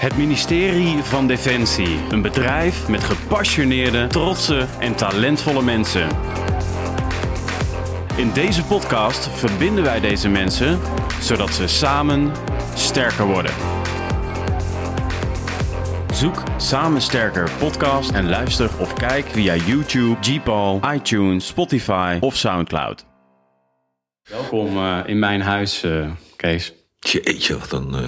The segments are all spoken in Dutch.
Het ministerie van Defensie. Een bedrijf met gepassioneerde, trotse en talentvolle mensen. In deze podcast verbinden wij deze mensen zodat ze samen sterker worden. Zoek Samen Sterker podcast en luister of kijk via YouTube, Gpal, iTunes, Spotify of Soundcloud. Welkom uh, in mijn huis, uh, Kees. Jeetje, wat een, uh,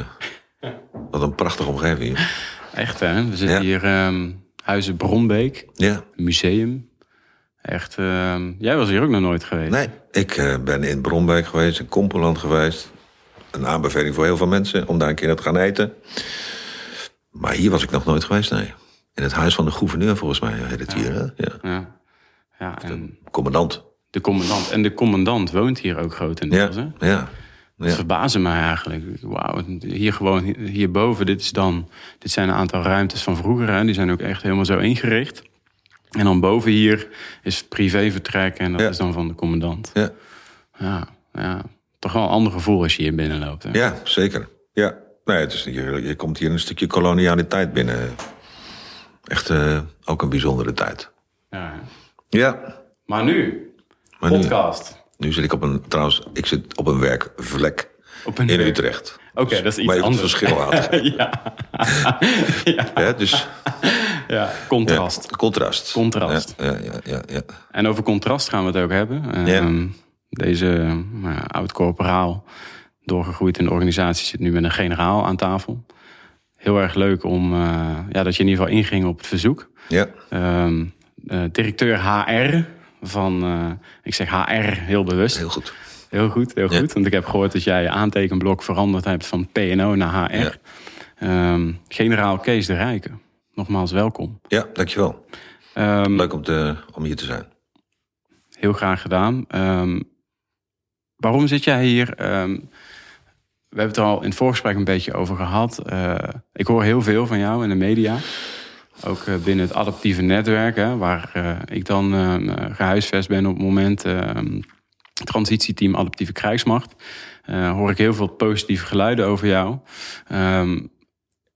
wat een prachtige omgeving. Echt hè, we zitten ja. hier um, Huizen Bronbeek, ja. museum. Echt, jij was hier ook nog nooit geweest. Nee, ik ben in Bronbeek geweest, in Kompeland geweest. Een aanbeveling voor heel veel mensen om daar een keer te gaan eten. Maar hier was ik nog nooit geweest, nee. In het huis van de gouverneur, volgens mij, heet het ja. hier. Hè? Ja. Ja. ja en de commandant. De commandant. En de commandant woont hier ook grotendeels, ja. hè? Ja. Dat ja. verbaasde mij eigenlijk. Wauw, hier gewoon, hierboven, dit, is dan, dit zijn een aantal ruimtes van vroeger. Hè? Die zijn ook echt helemaal zo ingericht. En dan boven hier is privévertrek en dat Ja. is dan van de commandant. Ja. Ja, ja, toch wel een ander gevoel als je hier binnenloopt. Hè? ja, zeker. Ja. Nee, het is, je, je komt hier een stukje kolonialiteit binnen. Echt uh, ook een bijzondere tijd. Ja. Ja. Maar nu, Maar podcast. nu zit ik op een, trouwens, ik zit op een werkvlek Op een in werk- Utrecht. Oké, dat is iets Maar even het anders. verschil aan ja. ja. Ja, dus ja, contrast. Ja, contrast. Contrast. Ja, ja, ja. En over contrast gaan we het ook hebben. Ehm, Deze ja, oud-corporaal, doorgegroeid in de organisatie, zit nu met een generaal aan tafel. Heel erg leuk om, eh, ja, dat je in ieder geval inging op het verzoek. ja. Ehm, eh, directeur HR van, eh, ik zeg HR heel bewust. Heel goed. Heel goed, heel Ja. goed. Want ik heb gehoord dat jij je aantekenblok veranderd hebt van PNO naar HR. Ja. Ehm, generaal Kees de Rijken. Nogmaals welkom. Ja, dankjewel. Ehm, Leuk om, te, om hier te zijn. Heel graag gedaan. Ehm, waarom zit jij hier? We hebben het er al in het voorgesprek een beetje over gehad. Eh, ik hoor heel veel van jou in de media. Ook eh, binnen het adaptieve netwerk, hè, waar eh, ik dan eh, gehuisvest ben op het moment. ehm, transitieteam Adaptieve Krijgsmacht. Hoor ik heel veel positieve geluiden over jou. Ehm,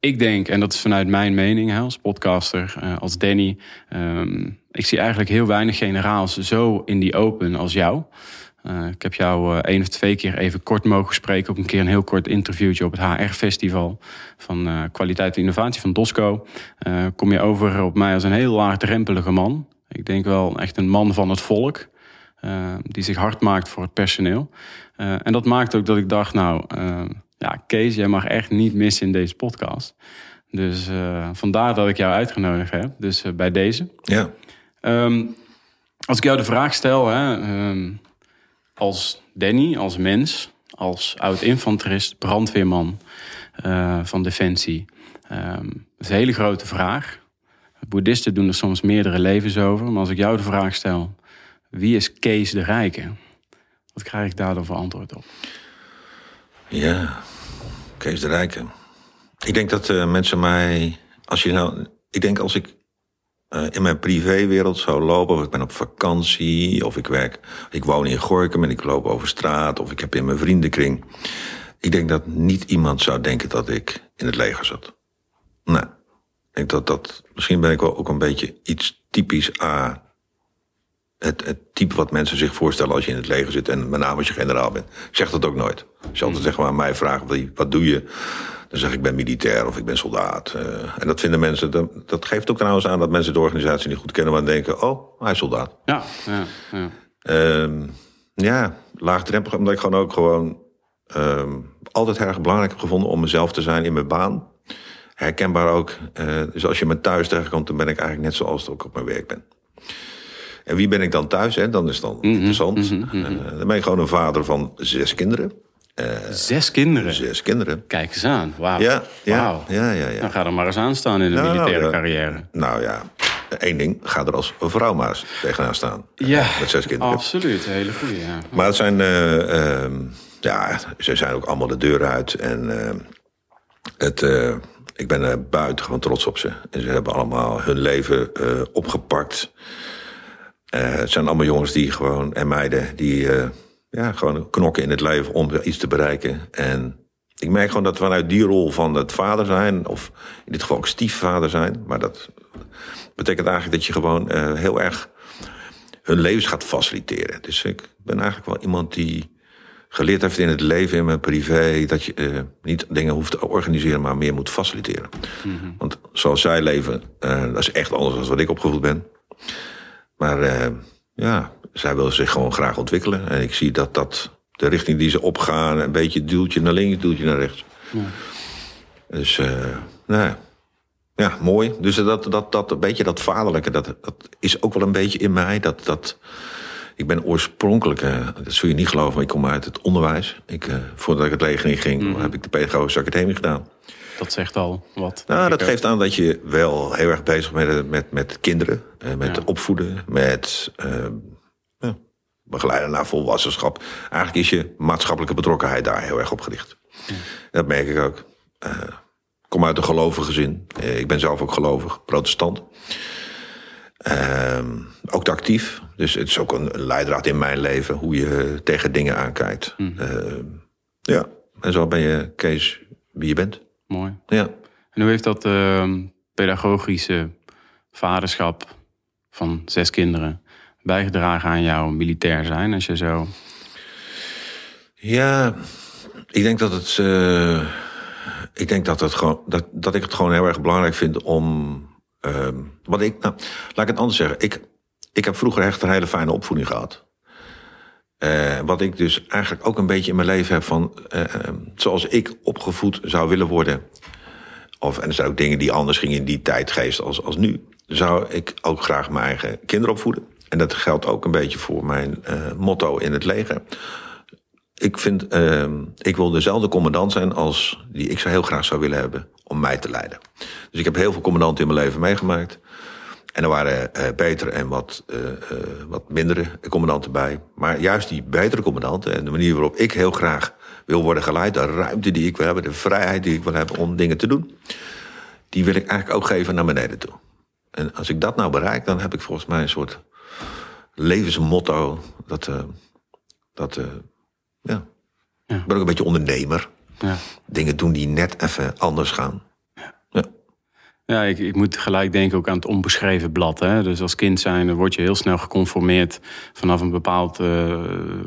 ik denk, en dat is vanuit mijn mening als podcaster, als Danny. ehm, ik zie eigenlijk heel weinig generaals zo in die open als jou. Eh, ik heb jou eh, één of twee keer even kort mogen spreken. Ook een keer een heel kort interviewtje op het HR-festival van eh, kwaliteit en innovatie van Dosco. Kom je over op mij als een heel laagdrempelige man. Ik denk wel echt een man van het volk. die zich hard maakt voor het personeel. En dat maakt ook dat ik dacht, nou, ja, Kees, jij mag echt niet missen in deze podcast. Dus vandaar dat ik jou uitgenodigd heb. Dus bij deze. Ja. Ehm, als ik jou de vraag stel, hè, ehm, als Danny, als mens, als oud-infanterist, brandweerman eh, van Defensie. ehm, dat is een hele grote vraag. Boeddhisten doen er soms meerdere levens over. Maar als ik jou de vraag stel, wie is Kees de Rijke? Wat krijg ik daar dan voor antwoord op? Ja, Kees de Rijke. Ik denk dat eh, mensen mij, als je nou, ik denk als ik eh, in mijn privéwereld zou lopen, of ik ben op vakantie, of ik werk, ik woon in Gorkum en ik loop over straat, of ik heb in mijn vriendenkring. Ik denk dat niet iemand zou denken dat ik in het leger zat. Nee. Ik denk dat dat, misschien ben ik wel ook een beetje iets typisch A. Het, het type wat mensen zich voorstellen als je in het leger zit en met name als je generaal bent. Ik zeg dat ook nooit. Als je altijd zeg maar aan mij vraagt, wat- doe je? Dan zeg ik, ik ben militair of ik ben soldaat. Eh, en dat vinden mensen, dat, dat geeft ook trouwens aan dat mensen de organisatie niet goed kennen, maar denken, oh, hij is soldaat. Ja, ja, ja. Ehm, ja, laagdrempelig, omdat ik gewoon ook gewoon ehm, altijd erg belangrijk heb gevonden om mezelf te zijn in mijn baan. Herkenbaar ook. eh, dus als je me thuis tegenkomt, dan ben ik eigenlijk net zoals ik op mijn werk ben. En wie ben ik dan thuis? Hè? Dan is het dan interessant. Eh, dan ben ik gewoon een vader van zes kinderen. Zes kinderen. Zes kinderen. Kijk eens aan. Wauw. Ja, ja, Wauw. ja, ja, ja. Dan ga er maar eens aan staan in de Nou, militaire ja. carrière. Nou ja, één ding. Ga er als vrouw maar tegenaan staan. Ja, Met zes kinderen. absoluut. Hele goede. Ja. Maar het zijn, eh, ehm, ja, ze zijn ook allemaal de deur uit. En eh, het, eh, ik ben er buitengewoon trots op ze. En ze hebben allemaal hun leven eh, opgepakt. Eh, het zijn allemaal jongens die gewoon, en meiden, die eh, ja, gewoon knokken in het leven om iets te bereiken. En ik merk gewoon dat vanuit die rol van het vader zijn, of in dit geval ook stiefvader zijn, maar dat betekent eigenlijk dat je gewoon uh, heel erg hun levens gaat faciliteren. Dus ik ben eigenlijk wel iemand die geleerd heeft in het leven, in mijn privé, dat je uh, niet dingen hoeft te organiseren, maar meer moet faciliteren. Mm -hmm. Want zoals zij leven, uh, dat is echt anders dan wat ik opgevoed ben. Maar uh, ja, zij willen zich gewoon graag ontwikkelen. En ik zie dat dat de richting die ze opgaan, een beetje duwtje naar links, duwtje naar rechts. Ja. Dus, nou ja, mooi. Dus dat, dat, dat, een beetje dat vaderlijke, dat, dat is ook wel een beetje in mij. Dat, dat, ik ben oorspronkelijk, uh, dat zul je niet geloven, maar ik kom uit het onderwijs. Ik, uh, voordat ik het leger in ging, mm. heb ik de Pedagogische Academie gedaan. Dat zegt al wat. Nou, dat geeft aan dat je wel heel erg bezig bent met, met kinderen, uh, met ja. opvoeden, met ja, begeleiden naar volwassenschap. Eigenlijk is je maatschappelijke betrokkenheid daar heel erg op gericht. Ja. Dat merk ik ook. Ik kom uit een gelovig gezin. ik ben zelf ook gelovig, protestant. Uh, ook actief. Dus het is ook een leidraad in mijn leven, hoe je tegen dingen aankijkt. Mm. Uh, ja, en zo ben je, Kees, wie je bent. Mooi. Ja. En hoe heeft dat uh, pedagogische vaderschap van zes kinderen bijgedragen aan jouw militair zijn, als je zo... Ja, ik denk dat het... Uh, ik denk dat, het gewoon, dat, dat ik het gewoon heel erg belangrijk vind om uh, wat ik, nou, laat ik het anders zeggen. Ik, ik heb vroeger echt een hele fijne opvoeding gehad. Uh, wat ik dus eigenlijk ook een beetje in mijn leven heb van... Uh, zoals ik opgevoed zou willen worden... Of, en er zijn ook dingen die anders gingen in die tijdgeest als, als nu... zou ik ook graag mijn eigen kinderen opvoeden. En dat geldt ook een beetje voor mijn motto in het leger. Ik vind, ik wil dezelfde commandant zijn als die ik zo heel graag zou willen hebben om mij te leiden. Dus ik heb heel veel commandanten in mijn leven meegemaakt. En er waren uh, betere en wat, uh, uh, wat mindere commandanten bij. Maar juist die betere commandanten en de manier waarop ik heel graag wil worden geleid, de ruimte die ik wil hebben, de vrijheid die ik wil hebben om dingen te doen, die wil ik eigenlijk ook geven naar beneden toe. En als ik dat nou bereik, dan heb ik volgens mij een soort levensmotto. Dat, dat ja. ja. Ik ben ook een beetje ondernemer. Ja. Dingen doen die net even anders gaan. Ja, ik, ik, moet gelijk denken ook aan het onbeschreven blad. Hè? Dus als kind zijn word je heel snel geconformeerd vanaf een bepaald... Uh,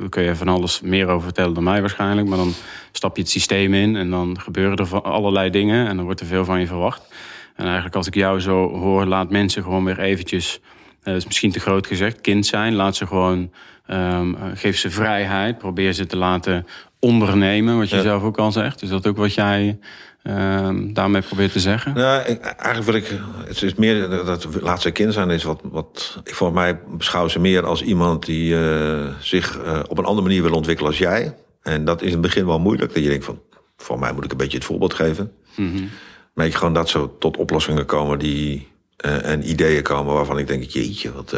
kun je van alles meer over vertellen dan mij waarschijnlijk. Maar dan stap je het systeem in en dan gebeuren er allerlei dingen. En dan wordt er veel van je verwacht. En eigenlijk als ik jou zo hoor, laat mensen gewoon weer eventjes... Dat is misschien te groot gezegd, kind zijn. Laat ze gewoon, um, geef ze vrijheid. Probeer ze te laten ondernemen, wat je ja. zelf ook al zegt. Is dat ook wat jij uh, daarmee probeert te zeggen? Ik, eigenlijk wil ik. Het is meer dat laatste kind zijn is wat. wat ik voor mij beschouw ze meer als iemand die uh, zich uh, op een andere manier wil ontwikkelen als jij. En dat is in het begin wel moeilijk. Dat je denkt van. Voor mij moet ik een beetje het voorbeeld geven. Mm -hmm. Maar je gewoon dat zo tot oplossingen komen die. Uh, en ideeën komen waarvan ik denk: jeetje, wat.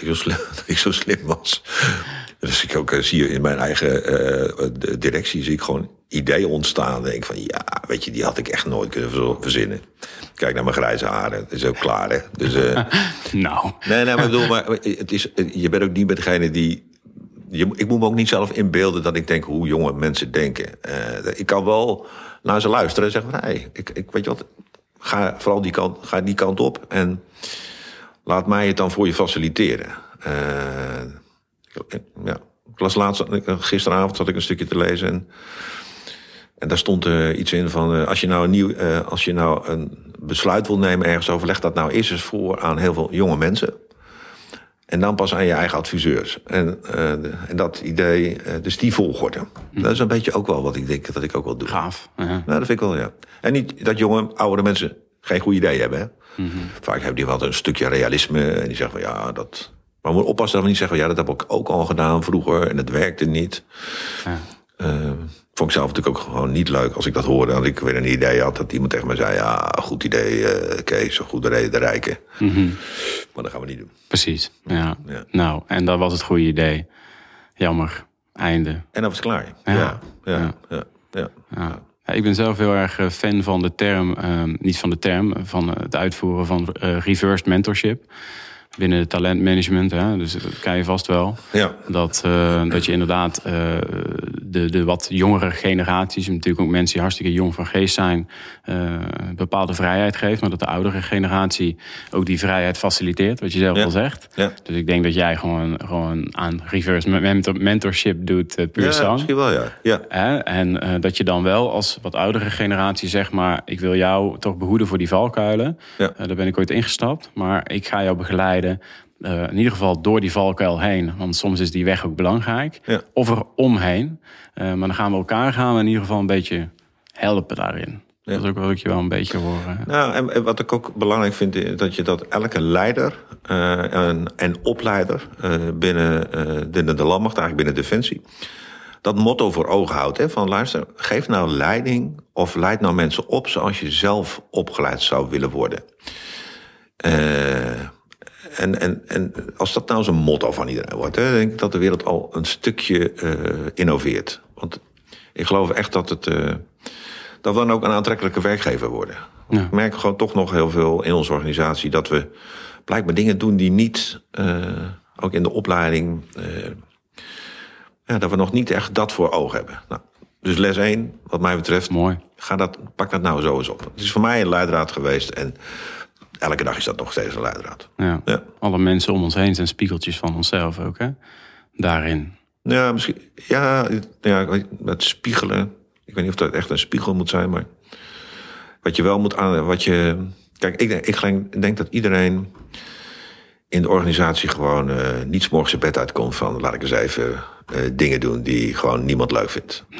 ik, zo slim, dat ik zo slim was. Dus ik ook zie je in mijn eigen directie zie ik gewoon ideeën ontstaan. En denk van ja, weet je, die had ik echt nooit kunnen verzinnen. Kijk naar mijn grijze haren, dat is ook klaar hè. Dus, uh, nou. Nee, nee, maar ik bedoel, maar het is, je bent ook niet met degene die. Je, ik moet me ook niet zelf inbeelden dat ik denk hoe jonge mensen denken. Uh, ik kan wel naar ze luisteren en zeggen van hé, hey, ik, ik weet je wat, ga vooral die kant, ga die kant op en laat mij het dan voor je faciliteren. Uh, ja, ik las laatst, gisteravond zat ik een stukje te lezen en, en daar stond uh, iets in van uh, als je nou een nieuw, uh, als je nou een besluit wil nemen ergens over, leg dat nou eerst eens voor aan heel veel jonge mensen. En dan pas aan je eigen adviseurs. En, en dat idee, dus die volgorde. Mm. Dat is een beetje ook wel wat ik denk dat ik ook wel doe. Gaaf. -huh. Nou, dat vind ik wel, ja. En niet dat jonge, oudere mensen geen goed idee hebben. Hè? Mm -hmm. Vaak hebben die wel een stukje realisme. En die zeggen van ja, dat, maar we moeten oppassen dat we niet zeggen... ja, dat heb ik ook al gedaan vroeger en het werkte niet. Ja. Vond ik zelf natuurlijk ook gewoon niet leuk als ik dat hoorde. Dat ik weer een idee had dat iemand tegen me zei... ja, goed idee, uh, Kees, een goede reden de rijken. Mm -hmm. Maar dat gaan we niet doen. Precies, ja. ja. Nou, en dat was het goede idee. Jammer, einde. En dat was klaar. Ja, ja, ja. ja. ja. ja. ik ben zelf heel erg eh, fan van de term, uh, niet van de term... van het uitvoeren van uh, reversed mentorship... binnen het talentmanagement. Hè? Dus dat kan je vast wel. Ja. Dat, uh, dat je inderdaad uh, de, de wat jongere generaties, natuurlijk ook mensen die hartstikke jong van geest zijn, uh, bepaalde vrijheid geeft. Maar dat de oudere generatie ook die vrijheid faciliteert, wat je zelf Ja. al zegt. Ja. Dus ik denk dat jij gewoon, gewoon aan reverse mentor, mentorship doet, uh, puur Ja, misschien wel, ja. ja. Hè? En dat je dan wel als wat oudere generatie zegt, maar ik wil jou toch behoeden voor die valkuilen. Ja. Daar ben ik ooit ingestapt, maar ik ga jou begeleiden. Uh, in ieder geval door die valkuil heen, want soms is die weg ook belangrijk. Ja. Of er omheen. Uh, maar dan gaan we elkaar gaan we in ieder geval een beetje helpen daarin. Ja. Dat is ook wat ik je wel een beetje hoor. Nou, en, en wat ik ook belangrijk vind, is dat je dat elke leider uh, en, en opleider binnen, binnen de landmacht, eigenlijk binnen Defensie, dat motto voor ogen houdt. Hè, van luister, geef nou leiding of leid nou mensen op zoals je zelf opgeleid zou willen worden. Uh, en, en, en als dat nou zo'n motto van iedereen wordt, hè, denk ik dat de wereld al een stukje uh, innoveert. Want ik geloof echt dat het. Uh, dat we dan ook een aantrekkelijke werkgever worden. Ja. Ik merk gewoon toch nog heel veel in onze organisatie dat we blijkbaar dingen doen die niet, uh, ook in de opleiding, ja, dat we nog niet echt dat voor ogen hebben. Nou, dus les 1, wat mij betreft, Mooi. Ga dat, pak dat nou zo eens op. Het is voor mij een leidraad geweest en elke dag is dat nog steeds een leidraad. Ja. Ja. Alle mensen om ons heen zijn spiegeltjes van onszelf ook, hè? Daarin. Ja, misschien. Ja, ja, het spiegelen. Ik weet niet of dat echt een spiegel moet zijn, maar. Wat je wel moet aan. Wat je, kijk, ik denk, ik denk dat iedereen in de organisatie gewoon uh, niet morgens zijn bed uitkomt van. laat ik eens even uh, dingen doen die gewoon niemand leuk vindt. Uh,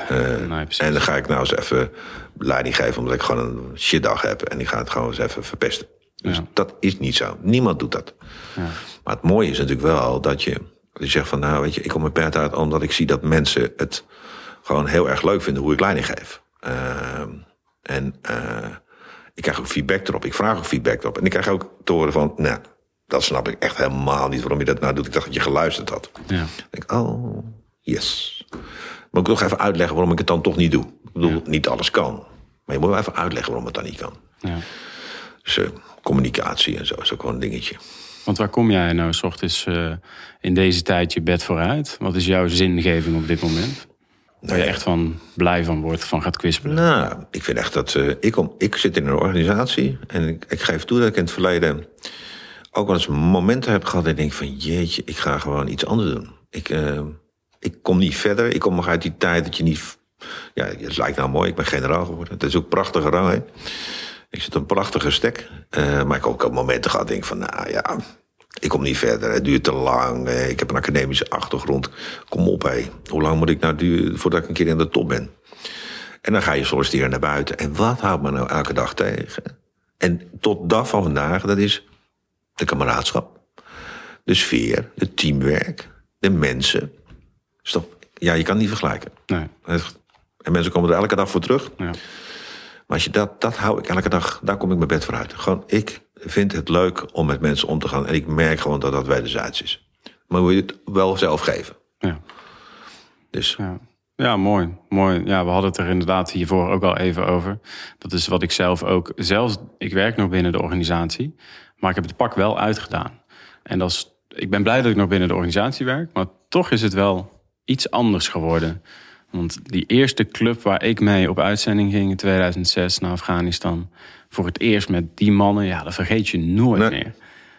nee, en dan ga ik nou eens even leiding geven omdat ik gewoon een shitdag heb. En die ga het gewoon eens even verpesten. Dus Ja. dat is niet zo. Niemand doet dat. Ja. Maar het mooie is natuurlijk wel dat je, dat je zegt van nou weet je, ik kom mijn pet uit omdat ik zie dat mensen het gewoon heel erg leuk vinden hoe ik leiding geef. Uh, en uh, ik krijg ook feedback erop. Ik vraag ook feedback erop. En ik krijg ook te horen van, nou, dat snap ik echt helemaal niet waarom je dat nou doet. Ik dacht dat je geluisterd had. Ja. Ik denk, oh, yes. Moet ik nog even uitleggen waarom ik het dan toch niet doe. Ik bedoel, Ja. niet alles kan. Maar je moet wel even uitleggen waarom het dan niet kan. ja. Dus uh, communicatie en zo is ook wel een dingetje. Want waar kom jij nou s ochtends uh, in deze tijd je bed vooruit? Wat is jouw zingeving op dit moment? Waar je echt van blij van wordt, van gaat kwispelen? Nou, ik vind echt dat... Uh, ik, kom, ik zit in een organisatie en ik, ik geef toe dat ik in het verleden... ook wel eens momenten heb gehad dat ik denk van... jeetje, ik ga gewoon iets anders doen. Ik, uh, ik kom niet verder. Ik kom nog uit die tijd dat je niet... Ja, het lijkt nou mooi, ik ben generaal geworden. Het is ook prachtige rang, hè. Ik zit een prachtige stek. Uh, maar ik heb ook momenten gehad, denk van, nou ja, ik kom niet verder. Het duurt te lang. Ik heb een academische achtergrond. Kom op, hé. Hoe lang moet ik nou duren voordat ik een keer in de top ben? En dan ga je solliciteren naar buiten. En wat houdt me nou elke dag tegen? En tot dag van vandaag, dat is de kameraadschap. De sfeer, het teamwerk, de mensen. Stop. Ja, je kan het niet vergelijken. Nee. En mensen komen er elke dag voor terug. Ja. Maar als je dat, dat hou ik elke dag, daar kom ik mijn bed voor uit. Gewoon, ik vind het leuk om met mensen om te gaan. En ik merk gewoon dat dat wederzijds is. Maar moet je het wel zelf geven. Ja. Dus Ja. ja, mooi. mooi. Ja, we hadden het er inderdaad hiervoor ook al even over. Dat is wat ik zelf ook... Zelfs, ik werk nog binnen de organisatie. Maar ik heb het pak wel uitgedaan. En dat is, ik ben blij dat ik nog binnen de organisatie werk. Maar toch is het wel iets anders geworden. Want die eerste club waar ik mee op uitzending ging in 2006 naar Afghanistan. Voor het eerst met die mannen, ja, dat vergeet je nooit Nee. meer.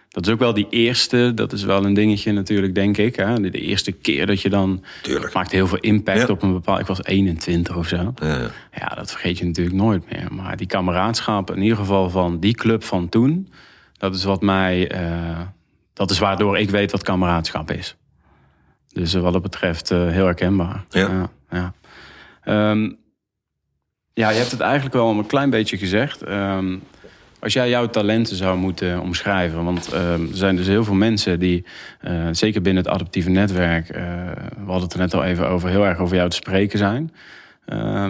Dat is ook wel die eerste, dat is wel een dingetje natuurlijk, denk ik. Hè? De eerste keer dat je dan... Tuurlijk. maakt heel veel impact Ja. op een bepaald... Ik was 21 of zo. ja, Ja, dat vergeet je natuurlijk nooit meer. Maar die kameraadschap, in ieder geval van die club van toen... dat is wat mij... eh, dat is waardoor ik weet wat kameraadschap is. Dus wat dat betreft eh, heel herkenbaar. Ja. ja, ja. Ehm, ja, je hebt het eigenlijk wel een klein beetje gezegd. Ehm, als jij jouw talenten zou moeten omschrijven... want ehm, er zijn dus heel veel mensen die, eh, zeker binnen het adaptieve netwerk... eh, we hadden het er net al even over, heel erg over jou te spreken zijn.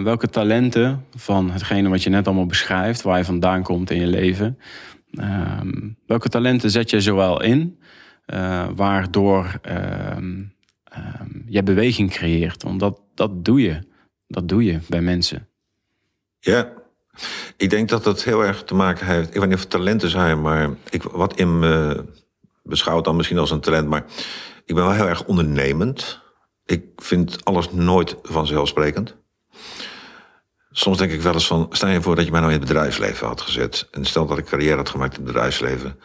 Welke talenten van hetgene wat je net allemaal beschrijft... waar je vandaan komt in je leven... welke talenten zet je zowel in... eh, waardoor je beweging creëert? Want dat, doe je. Dat doe je bij mensen. Ja, ik denk dat dat heel erg te maken heeft. Ik weet niet of talenten zijn, maar ik, wat in me beschouw het dan misschien als een talent, maar ik ben wel heel erg ondernemend. Ik vind alles nooit vanzelfsprekend. Soms denk ik wel eens van, stel je voor dat je mij nou in het bedrijfsleven had gezet. En stel dat ik carrière had gemaakt in het bedrijfsleven.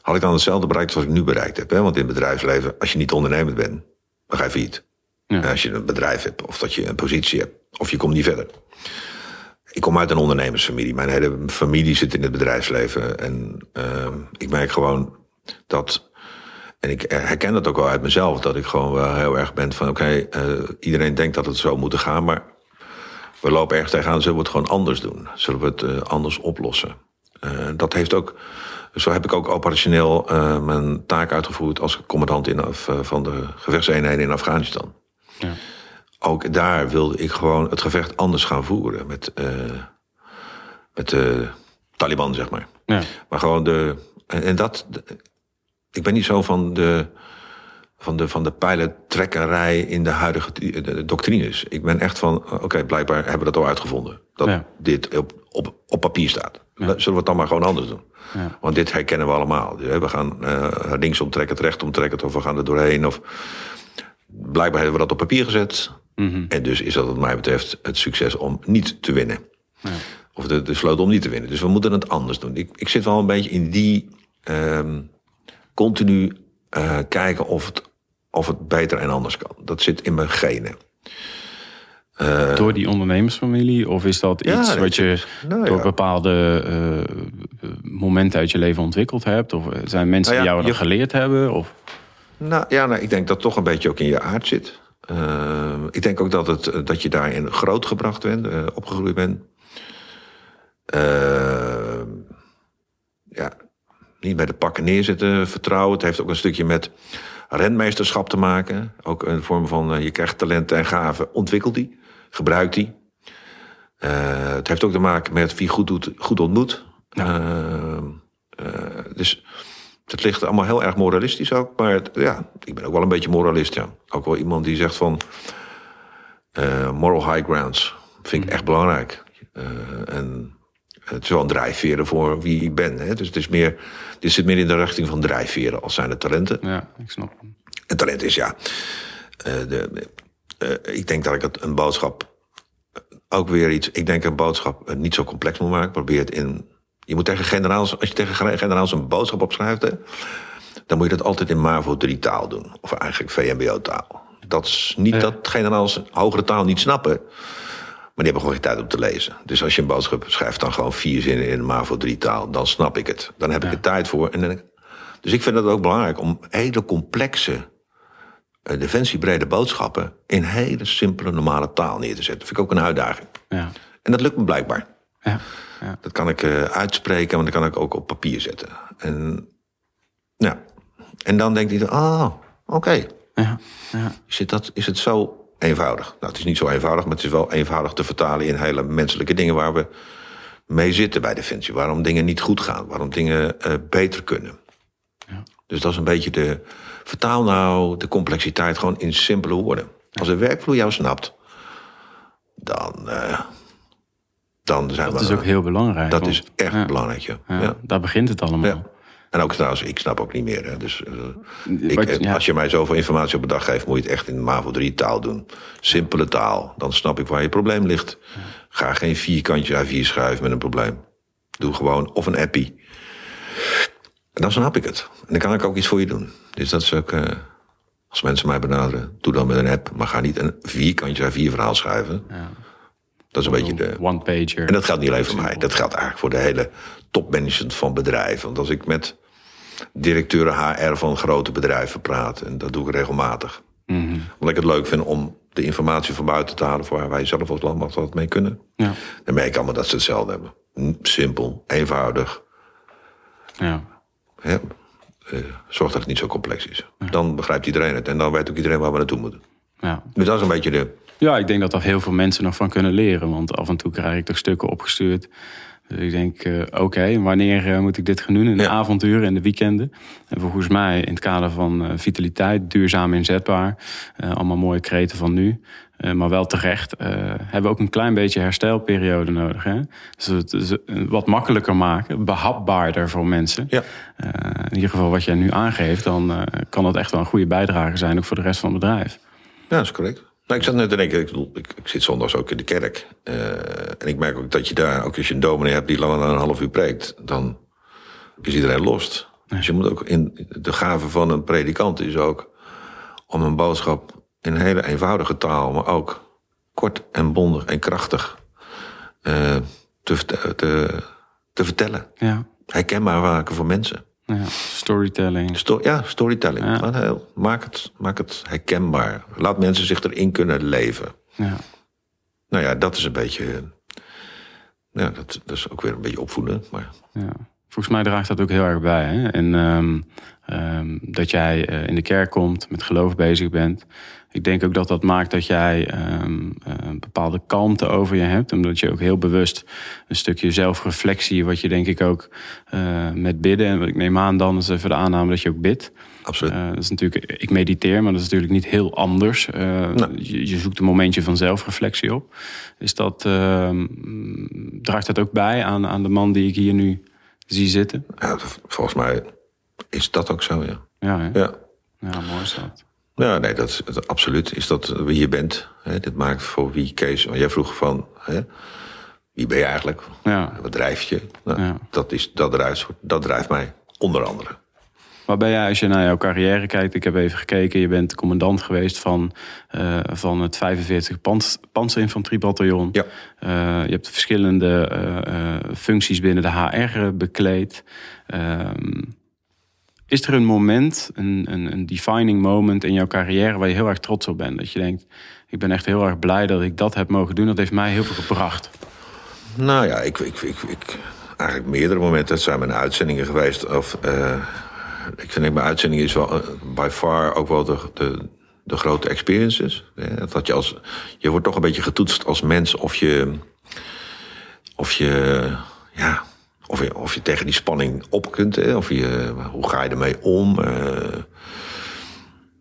Had ik dan hetzelfde bereikt als ik nu bereikt heb. Hè? Want in het bedrijfsleven, als je niet ondernemend bent, dan ga je failliet. Ja. Als je een bedrijf hebt, of dat je een positie hebt, of je komt niet verder. Ik kom uit een ondernemersfamilie. Mijn hele familie zit in het bedrijfsleven. En uh, ik merk gewoon dat. En ik herken dat ook wel uit mezelf. Dat ik gewoon wel heel erg ben van: oké, uh, iedereen denkt dat het zo moet gaan. Maar we lopen ergens tegenaan. Zullen we het gewoon anders doen? Zullen we het uh, anders oplossen? Dat heeft ook. Zo heb ik ook operationeel mijn taak uitgevoerd als commandant in, van de gevechtseenheden in Afghanistan. Ja ook daar wilde ik gewoon het gevecht anders gaan voeren. Met, uh, met de Taliban, zeg maar. Ja. Maar gewoon de. En, en dat. De, ik ben niet zo van de. Van de, van de pijlentrekkerij in de huidige de doctrines. Ik ben echt van, oké, okay, blijkbaar hebben we dat al uitgevonden. Dat ja. dit op, op, op papier staat. Ja. Zullen we het dan maar gewoon anders doen? Ja. Want dit herkennen we allemaal. We gaan uh, links omtrekken, recht omtrekken, of we gaan er doorheen. Of... Blijkbaar hebben we dat op papier gezet. Mm-hmm. En dus is dat wat mij betreft het succes om niet te winnen. Ja. Of de, de sleutel om niet te winnen. Dus we moeten het anders doen. Ik, ik zit wel een beetje in die um, continu uh, kijken of het, of het beter en anders kan. Dat zit in mijn genen. Uh, door die ondernemersfamilie? Of is dat iets ja, wat je nou, door ja. bepaalde uh, momenten uit je leven ontwikkeld hebt? Of zijn mensen nou ja, die jou je, geleerd hebben? Of? Nou ja, nou, ik denk dat het toch een beetje ook in je aard zit. Uh, ik denk ook dat, het, dat je daarin grootgebracht bent, uh, opgegroeid bent. Uh, ja, niet bij de pakken neerzitten, vertrouwen. Het heeft ook een stukje met renmeesterschap te maken. Ook een vorm van, je krijgt talenten en gaven, ontwikkel die, gebruik die. het heeft ook te maken met wie goed doet, goed ontmoet. Ja. dus het ligt allemaal heel erg moralistisch ook. Maar het, ja, ik ben ook wel een beetje moralist, ja. Ook wel iemand die zegt van... Uh, moral high grounds vind ik echt belangrijk. Uh, en het is wel een drijfveren voor wie ik ben. Hè? Dus het is meer, dit zit meer in de richting van drijfveren als zijn de talenten. Ja, ik snap. En talent is ja... Uh, de, ik denk dat ik het een boodschap ook weer iets... Ik denk een boodschap niet zo complex moet maken. Probeer het in je moet tegen generaals, als je tegen generaals een boodschap opschrijft, hè, dan moet je dat altijd in MAVO 3 taal doen. Of eigenlijk VMBO taal. Dat is niet ja. dat generaals hogere taal niet snappen. Maar die hebben gewoon geen tijd om te lezen. Dus als je een boodschap schrijft, dan gewoon vier zinnen in MAVO 3 taal. Dan snap ik het. Dan heb ja. ik er tijd voor. En dan, dus ik vind het ook belangrijk om hele complexe, uh, defensiebrede boodschappen... in hele simpele, normale taal neer te zetten. Dat vind ik ook een uitdaging. Ja. En dat lukt me blijkbaar. Ja. Ja. Dat kan ik uh, uitspreken, maar dat kan ik ook op papier zetten. En, ja. en dan denkt hij, ah, oh, oké. Okay. Ja. Ja. Is, dat, is het zo eenvoudig? Nou, het is niet zo eenvoudig, maar het is wel eenvoudig te vertalen in hele menselijke dingen waar we mee zitten bij Defensie. Waarom dingen niet goed gaan, waarom dingen uh, beter kunnen. Ja. Dus dat is een beetje de. Vertaal nou de complexiteit gewoon in simpele woorden. Als een werkvloer jou snapt, dan. Uh, dan zijn dat we... is ook heel belangrijk. Dat is echt ja. belangrijk, ja. ja. Daar begint het allemaal. En ook trouwens, ik snap ook niet meer. Hè. Dus, uh, ik, Als je mij zoveel informatie op een dag geeft, moet je het echt in MAVO 3 taal doen. Simpele taal. Dan snap ik waar je probleem ligt. Ga geen vierkantje A4 schrijven met een probleem. Doe gewoon of een appie. En dan snap ik het. En dan kan ik ook iets voor je doen. Dus dat is ook... Uh, als mensen mij benaderen, doe dan met een app. Maar ga niet een vierkantje A4 verhaal schrijven. Ja. Dat is een beetje de. One pager. En dat geldt niet alleen voor mij. Dat geldt eigenlijk voor de hele topmanagement van bedrijven. Want als ik met directeuren HR van grote bedrijven praat, en dat doe ik regelmatig. Mm -hmm. Omdat ik het leuk vind om de informatie van buiten te halen voor waar wij zelf als landmacht wat mee kunnen. Ja. Dan merk ik allemaal dat ze hetzelfde hebben. Simpel, eenvoudig. Ja. ja. Uh, zorg dat het niet zo complex is. Ja. Dan begrijpt iedereen het en dan weet ook iedereen waar we naartoe moeten. Ja. Dus dat is een beetje de ja, ik denk dat er heel veel mensen nog van kunnen leren. Want af en toe krijg ik toch stukken opgestuurd. Dus ik denk, uh, oké, wanneer uh, moet ik dit gaan doen? In de Ja. avonturen en de weekenden. En volgens mij in het kader van uh, vitaliteit, duurzaam inzetbaar. Allemaal mooie kreten van nu. Maar wel terecht. Hebben we ook een klein beetje herstelperiode nodig. Hè? Dus het dus wat makkelijker maken, behapbaarder voor mensen. Ja. In ieder geval wat jij nu aangeeft, dan kan dat echt wel een goede bijdrage zijn, ook voor de rest van het bedrijf. Ja, dat is correct. Nou, ik zat net te denken, ik, ik, ik zit zondags ook in de kerk. Uh, en ik merk ook dat je daar, ook als je een dominee hebt die langer dan een half uur preekt, dan is iedereen lost. Ja. Dus je moet ook in de gave van een predikant is ook om een boodschap in een hele eenvoudige taal, maar ook kort en bondig en krachtig uh, te, te, te vertellen. Ja. Herkenbaar maken voor mensen. Ja, storytelling. Sto ja, storytelling. Ja. Maak, het, maak het herkenbaar. Laat mensen zich erin kunnen leven. Ja. Nou ja, dat is een beetje. Ja, dat, dat is ook weer een beetje opvoeden. Maar... Ja. Volgens mij draagt dat ook heel erg bij. Hè? En um, um, dat jij uh, in de kerk komt, met geloof bezig bent. Ik denk ook dat dat maakt dat jij um, een bepaalde kalmte over je hebt. Omdat je ook heel bewust een stukje zelfreflectie, wat je denk ik ook uh, met bidden. En ik neem aan dan is even de aanname dat je ook bidt. Absoluut. Uh, dat is natuurlijk, ik mediteer, maar dat is natuurlijk niet heel anders. Uh, nee. je, je, zoekt een momentje van zelfreflectie op. Is dat, draagt dat ook bij aan, aan de man die ik hier nu zie zitten? Ja, volgens mij is dat ook zo, ja. Ja? Ja. ja mooi is dat. Ja, nee, dat, absoluut is dat wie je bent. Hè? Dit maakt voor wie Kees. Want jij vroeg van, hè? wie ben je eigenlijk? Ja. Wat drijft je? Nou, Ja. dat, is, dat, drijft, dat drijft mij, onder andere. Waar ben jij als je naar jouw carrière kijkt? Ik heb even gekeken. Je bent commandant geweest van, uh, van het 45 Pans Panzerinfanteriebataljon. Ja. Uh, je hebt verschillende uh, functies binnen de HR bekleed. Ehm, is er een moment, een, een, een, defining moment in jouw carrière waar je heel erg trots op bent? Dat je denkt, ik ben echt heel erg blij dat ik dat heb mogen doen. Dat heeft mij heel veel gebracht. Nou ja, ik, ik, ik, ik eigenlijk meerdere momenten. Het zijn mijn uitzendingen geweest. Of, uh, ik vind mijn uitzending is wel uh, by far ook wel de, de, de grote experiences. Ja, dat je, als, je wordt toch een beetje getoetst als mens of je, of je, ja, of je, of je tegen die spanning op kunt. Hè? Of je, hoe ga je ermee om? Uh,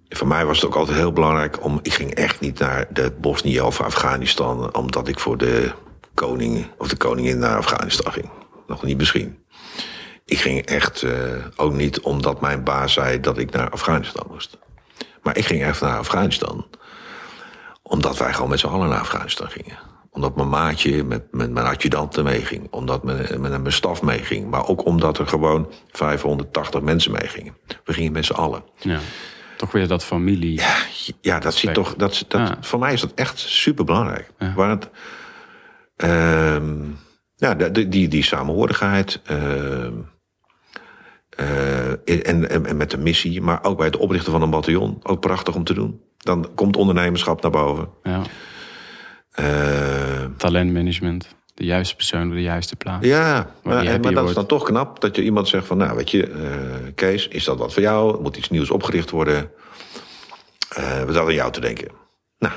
voor mij was het ook altijd heel belangrijk om. Ik ging echt niet naar de Bosnië of Afghanistan. omdat ik voor de koning of de koningin naar Afghanistan ging. Nog niet misschien. Ik ging echt uh, ook niet omdat mijn baas zei dat ik naar Afghanistan moest. Maar ik ging echt naar Afghanistan. Omdat wij gewoon met z'n allen naar Afghanistan gingen omdat mijn maatje met, met mijn adjudanten meeging. Omdat mijn, mijn, mijn staf meeging. Maar ook omdat er gewoon 580 mensen meegingen. We gingen met z'n allen. Ja, toch weer dat familie. Ja, ja dat zit toch. Dat, dat, ja. Voor mij is dat echt super belangrijk. Ja. Waar het, uh, ja, die, die, die samenhorigheid. Uh, uh, en, en, en, met de missie. Maar ook bij het oprichten van een bataljon. Ook prachtig om te doen. Dan komt ondernemerschap naar boven. Ja. Uh, Talentmanagement. De juiste persoon op de juiste plaats. Ja, maar, en, maar dat is dan toch knap dat je iemand zegt van... nou, weet je, uh, Kees, is dat wat voor jou? Er moet iets nieuws opgericht worden. Uh, we zaten aan jou te denken. Nou,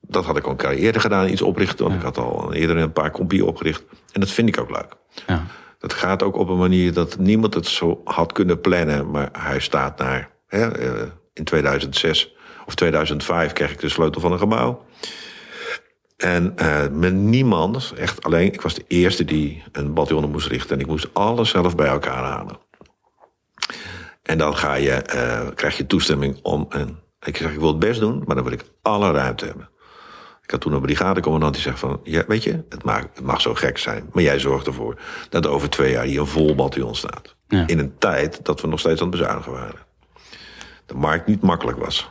dat had ik al een eerder gedaan, iets oprichten. Want ja. ik had al eerder een paar compieën opgericht. En dat vind ik ook leuk. Ja. Dat gaat ook op een manier dat niemand het zo had kunnen plannen. Maar hij staat naar... Hè, uh, in 2006 of 2005 kreeg ik de sleutel van een gebouw. En uh, met niemand, echt alleen, ik was de eerste die een bataljon moest richten. En ik moest alles zelf bij elkaar halen. En dan ga je, uh, krijg je toestemming om een. Ik zeg, ik wil het best doen, maar dan wil ik alle ruimte hebben. Ik had toen een brigadecommandant die zegt van... Ja, weet je, het mag, het mag zo gek zijn... maar jij zorgt ervoor dat er over twee jaar hier een vol bataljon staat. Ja. In een tijd dat we nog steeds aan het bezuinigen waren. De markt niet makkelijk was.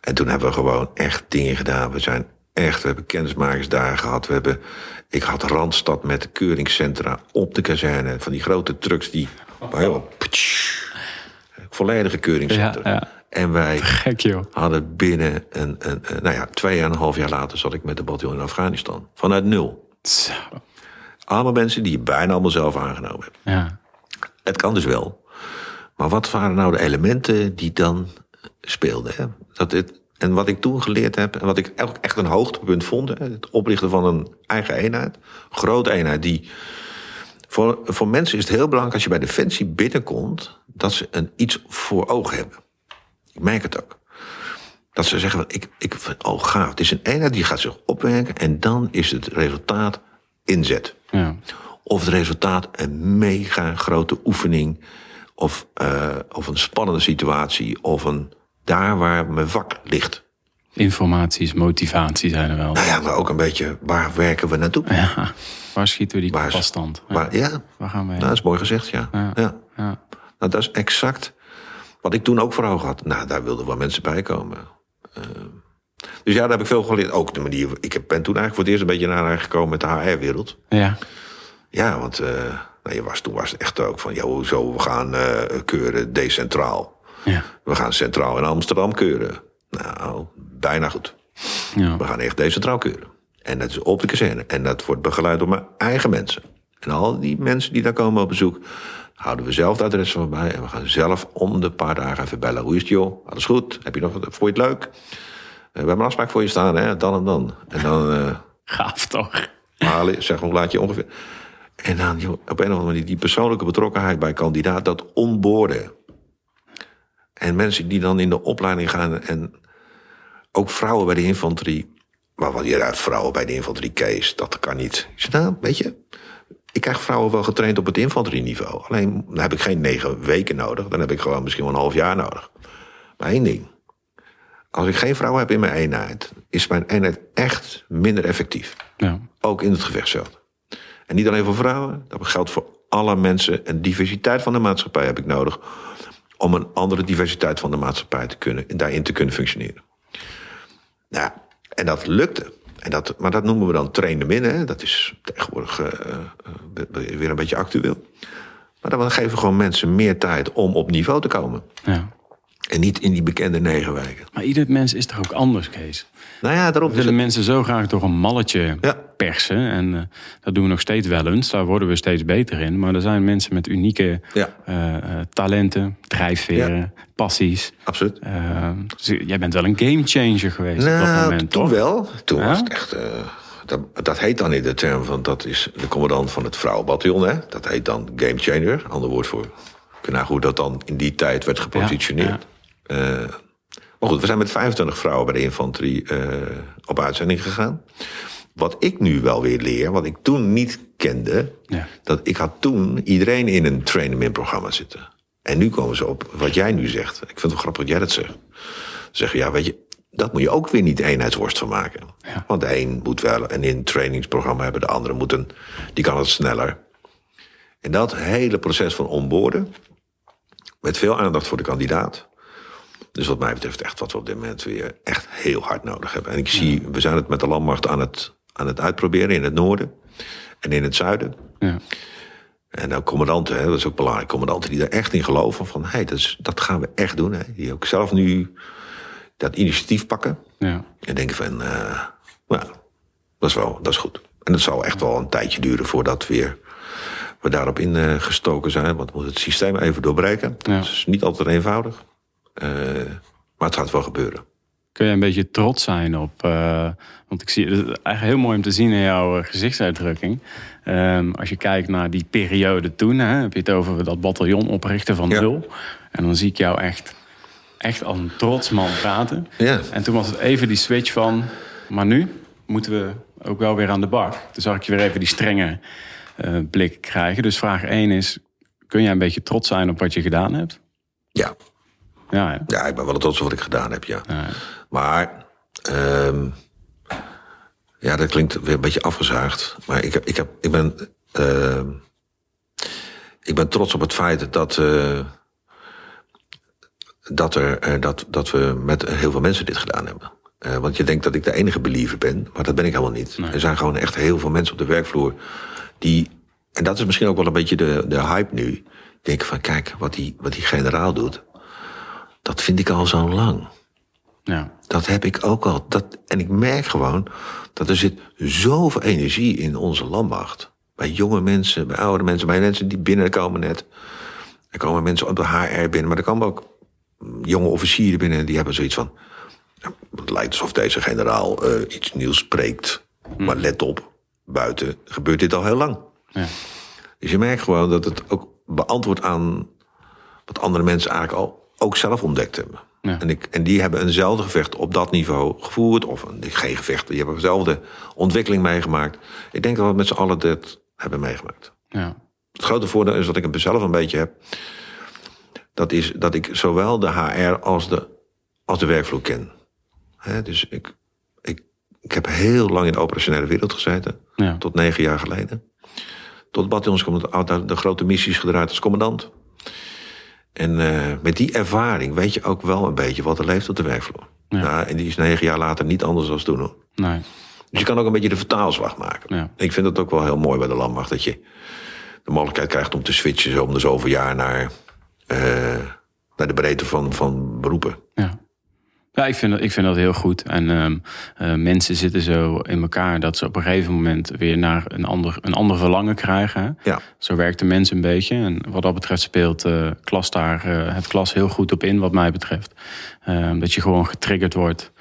En toen hebben we gewoon echt dingen gedaan. We zijn echt, we hebben kennismakersdagen gehad. We hebben, ik had Randstad met de keuringscentra op de kazerne. Van die grote trucks die... Heel, volledige keuringscentra. Ja, ja. En wij Gek joh. hadden binnen een, een, een, nou ja, twee en een half jaar later zat ik met de bataljon in Afghanistan. Vanuit nul. Zo. Allemaal mensen die je bijna allemaal zelf aangenomen hebt. Ja. Het kan dus wel. Maar wat waren nou de elementen die dan speelden? Hè? Dat het, En wat ik toen geleerd heb, en wat ik ook echt een hoogtepunt vond, het oprichten van een eigen eenheid, grote eenheid, die. Voor, voor mensen is het heel belangrijk als je bij Defensie binnenkomt, dat ze een iets voor ogen hebben. Ik merk het ook. Dat ze zeggen, van, ik, ik, oh gaaf, het is een eenheid die gaat zich opwerken en dan is het resultaat inzet. Ja. Of het resultaat een mega grote oefening, of, uh, of een spannende situatie, of een daar waar mijn vak ligt. Informaties, motivatie zijn er wel. Nou ja, maar ook een beetje, waar werken we naartoe? Ja, waar schieten we die Waar passtand? Ja. Waar, ja, Waar gaan we heen? nou, dat is mooi gezegd, ja. Ja. ja. Ja. Nou, dat is exact wat ik toen ook voor ogen had. Nou, daar wilden wel mensen bij komen. Eh, dus ja, daar heb ik veel geleerd. Ook de manier. Ik heb- ben toen eigenlijk voor het eerst een beetje naar gekomen met de HR-wereld. ja. Ja, want eh, nou, je was, toen was het echt ook van, ja, hoezo, we gaan eh, keuren decentraal. Ja. We gaan centraal in Amsterdam keuren. Nou, bijna goed. Ja. We gaan echt decentraal keuren. En dat is op de kazerne. En dat wordt begeleid door mijn eigen mensen. En al die mensen die daar komen op bezoek, houden we zelf het adres van bij. En we gaan zelf om de paar dagen even bellen. Hoe is het joh? Alles goed? Heb je nog wat? Vond je het leuk? Eh, we hebben een afspraak voor je staan, hè? Dan en dan. En dan eh Gaaf toch? halen, zeg hoe laat je ongeveer. En dan joh, op een of andere manier die persoonlijke betrokkenheid bij kandidaat, dat onboorden. En mensen die dan in de opleiding gaan en ook vrouwen bij de infanterie. Maar wat je uit vrouwen bij de infanterie, Kees, dat kan niet. Ik zeg, nou, weet je, ik krijg vrouwen wel getraind op het infanterieniveau. Alleen dan heb ik geen negen weken nodig. Dan heb ik gewoon misschien wel een half jaar nodig. Maar één ding. Als ik geen vrouw heb in mijn eenheid, is mijn eenheid echt minder effectief. Ja. Ook in het gevechtsveld. En niet alleen voor vrouwen, dat geldt voor alle mensen. Een diversiteit van de maatschappij heb ik nodig. Om een andere diversiteit van de maatschappij te kunnen, daarin te kunnen functioneren. Nou, en dat lukte. En dat, maar dat noemen we dan trainen binnen. Dat is tegenwoordig eh, eh, weer een beetje actueel. Maar dan geven we gewoon mensen meer tijd om op niveau te komen. ja. En niet in die bekende negen weken. Maar ieder mens is toch ook anders, Kees? Nou ja, daarom willen het... mensen zo graag door een malletje Ja. persen. En eh, dat doen we nog steeds wel eens. Daar worden we steeds beter in. Maar er zijn mensen met unieke Ja. eh, eh, talenten, drijfveren, passies. Absoluut. Dus jij bent wel een gamechanger geweest op dat Nou, moment, toen toch? wel. Toen was het echt... dat, dat heet dan in de term van... dat is de commandant van het vrouwenbataljon, hè. Dat heet dan game changer, ander woord voor... Nou, hoe dat dan in die tijd werd gepositioneerd. Eh, maar goed, we zijn met 25 vrouwen bij de infanterie eh, op uitzending gegaan. Wat ik nu wel weer leer, wat ik toen niet kende... Ja. dat ik had toen iedereen in een train-in-programma zitten. En nu komen ze op wat jij nu zegt. Ik vind het wel grappig dat jij dat zegt. Zeggen, ja, weet je, dat moet je ook weer niet eenheidsworst van maken. Ja. Want de een moet wel een in trainingsprogramma hebben, de andere moet een, die kan het sneller. En dat hele proces van onboorden, met veel aandacht voor de kandidaat. Dus wat mij betreft echt wat we op dit moment weer echt heel hard nodig hebben. En ik zie, we zijn het met de landmacht aan het, aan het uitproberen in het noorden en in het zuiden. Ja. En ook commandanten, hè, dat is ook belangrijk. Commandanten die er echt in geloven van, hé, hey, dat, is- dat gaan we echt doen. Hè. Die ook zelf nu dat initiatief pakken. Ja. En denken van, eh nou, dat is, wel, dat is goed. En het zal echt wel een tijdje duren voordat weer we daarop ingestoken zijn. Want we moeten het systeem even doorbreken. Ja. Dat is niet altijd eenvoudig. Eh, maar het gaat wel gebeuren. Kun je een beetje trots zijn op. eh, want ik zie het is eigenlijk heel mooi om te zien in jouw eh, gezichtsuitdrukking. Ehm, als je kijkt naar die periode toen, hè, heb je het over dat bataljon oprichten van Ja. nul. En dan zie ik jou echt, echt als een trots man praten. Ja. En toen was het even die switch van. Maar nu moeten we ook wel weer aan de bak. Toen zag ik je weer even die strenge blik krijgen. Dus vraag 1 is: kun jij een beetje trots zijn op wat je gedaan hebt? Ja. Ja, hè? ja, ik ben wel trots op wat ik gedaan heb, ja. Ja. Maar, ehm, ja, dat klinkt weer een beetje afgezaagd. Maar ik, heb, ik, heb, ik, ben, ehm, ik ben trots op het feit dat, eh, dat, er, eh, dat, dat we met heel veel mensen dit gedaan hebben. Eh, want je denkt dat ik de enige believer ben, maar dat ben ik helemaal niet. Er zijn gewoon echt heel veel mensen op de werkvloer die. En dat is misschien ook wel een beetje de, de hype nu. Denken van, kijk, wat die, wat die generaal doet, dat vind ik al zo lang. ja. Dat heb ik ook al. Dat, en ik merk gewoon dat er zit zoveel energie in onze landmacht. Bij jonge mensen, bij oude mensen, bij mensen die binnenkomen net. Er komen mensen op de HR binnen, maar er komen ook jonge officieren binnen die hebben zoiets van. Het lijkt alsof deze generaal eh, iets nieuws spreekt. Maar let op, buiten gebeurt dit al heel lang. Ja. Dus je merkt gewoon dat het ook beantwoordt aan wat andere mensen eigenlijk al ook zelf ontdekt hebben. Ja. En, ik, en die hebben eenzelfde gevecht op dat niveau gevoerd. Of een, geen gevecht, die hebben dezelfde ontwikkeling meegemaakt. Ik denk dat we met z'n allen dit hebben meegemaakt. Ja. Het grote voordeel is dat ik het zelf een beetje heb. Dat is dat ik zowel de HR als de, als de werkvloer ken. Hè, dus ik, ik, ik heb heel lang in de operationele wereld gezeten. Ja. Tot negen jaar geleden. Tot bataljonscommandant, de, de grote missies gedraaid als commandant. En eh, met die ervaring weet je ook wel een beetje wat er leeft op de werkvloer. Ja. Nou, en die is negen jaar later niet anders dan toen. Hoor. Nee. Dus je kan ook een beetje de vertaalslag maken. Ja. Ik vind het ook wel heel mooi bij de landmacht dat je de mogelijkheid krijgt om te switchen zo om de zoveel jaar naar, eh, naar de breedte van, van beroepen. Ja. Ja, ik vind, dat, ik vind dat heel goed. En ehm, eh, mensen zitten zo in elkaar dat ze op een gegeven moment weer naar een ander, een ander verlangen krijgen. Ja, Zo werkt de mens een beetje. En wat dat betreft speelt eh, klas daar eh, het klas heel goed op in, wat mij betreft. Ehm, dat je gewoon getriggerd wordt.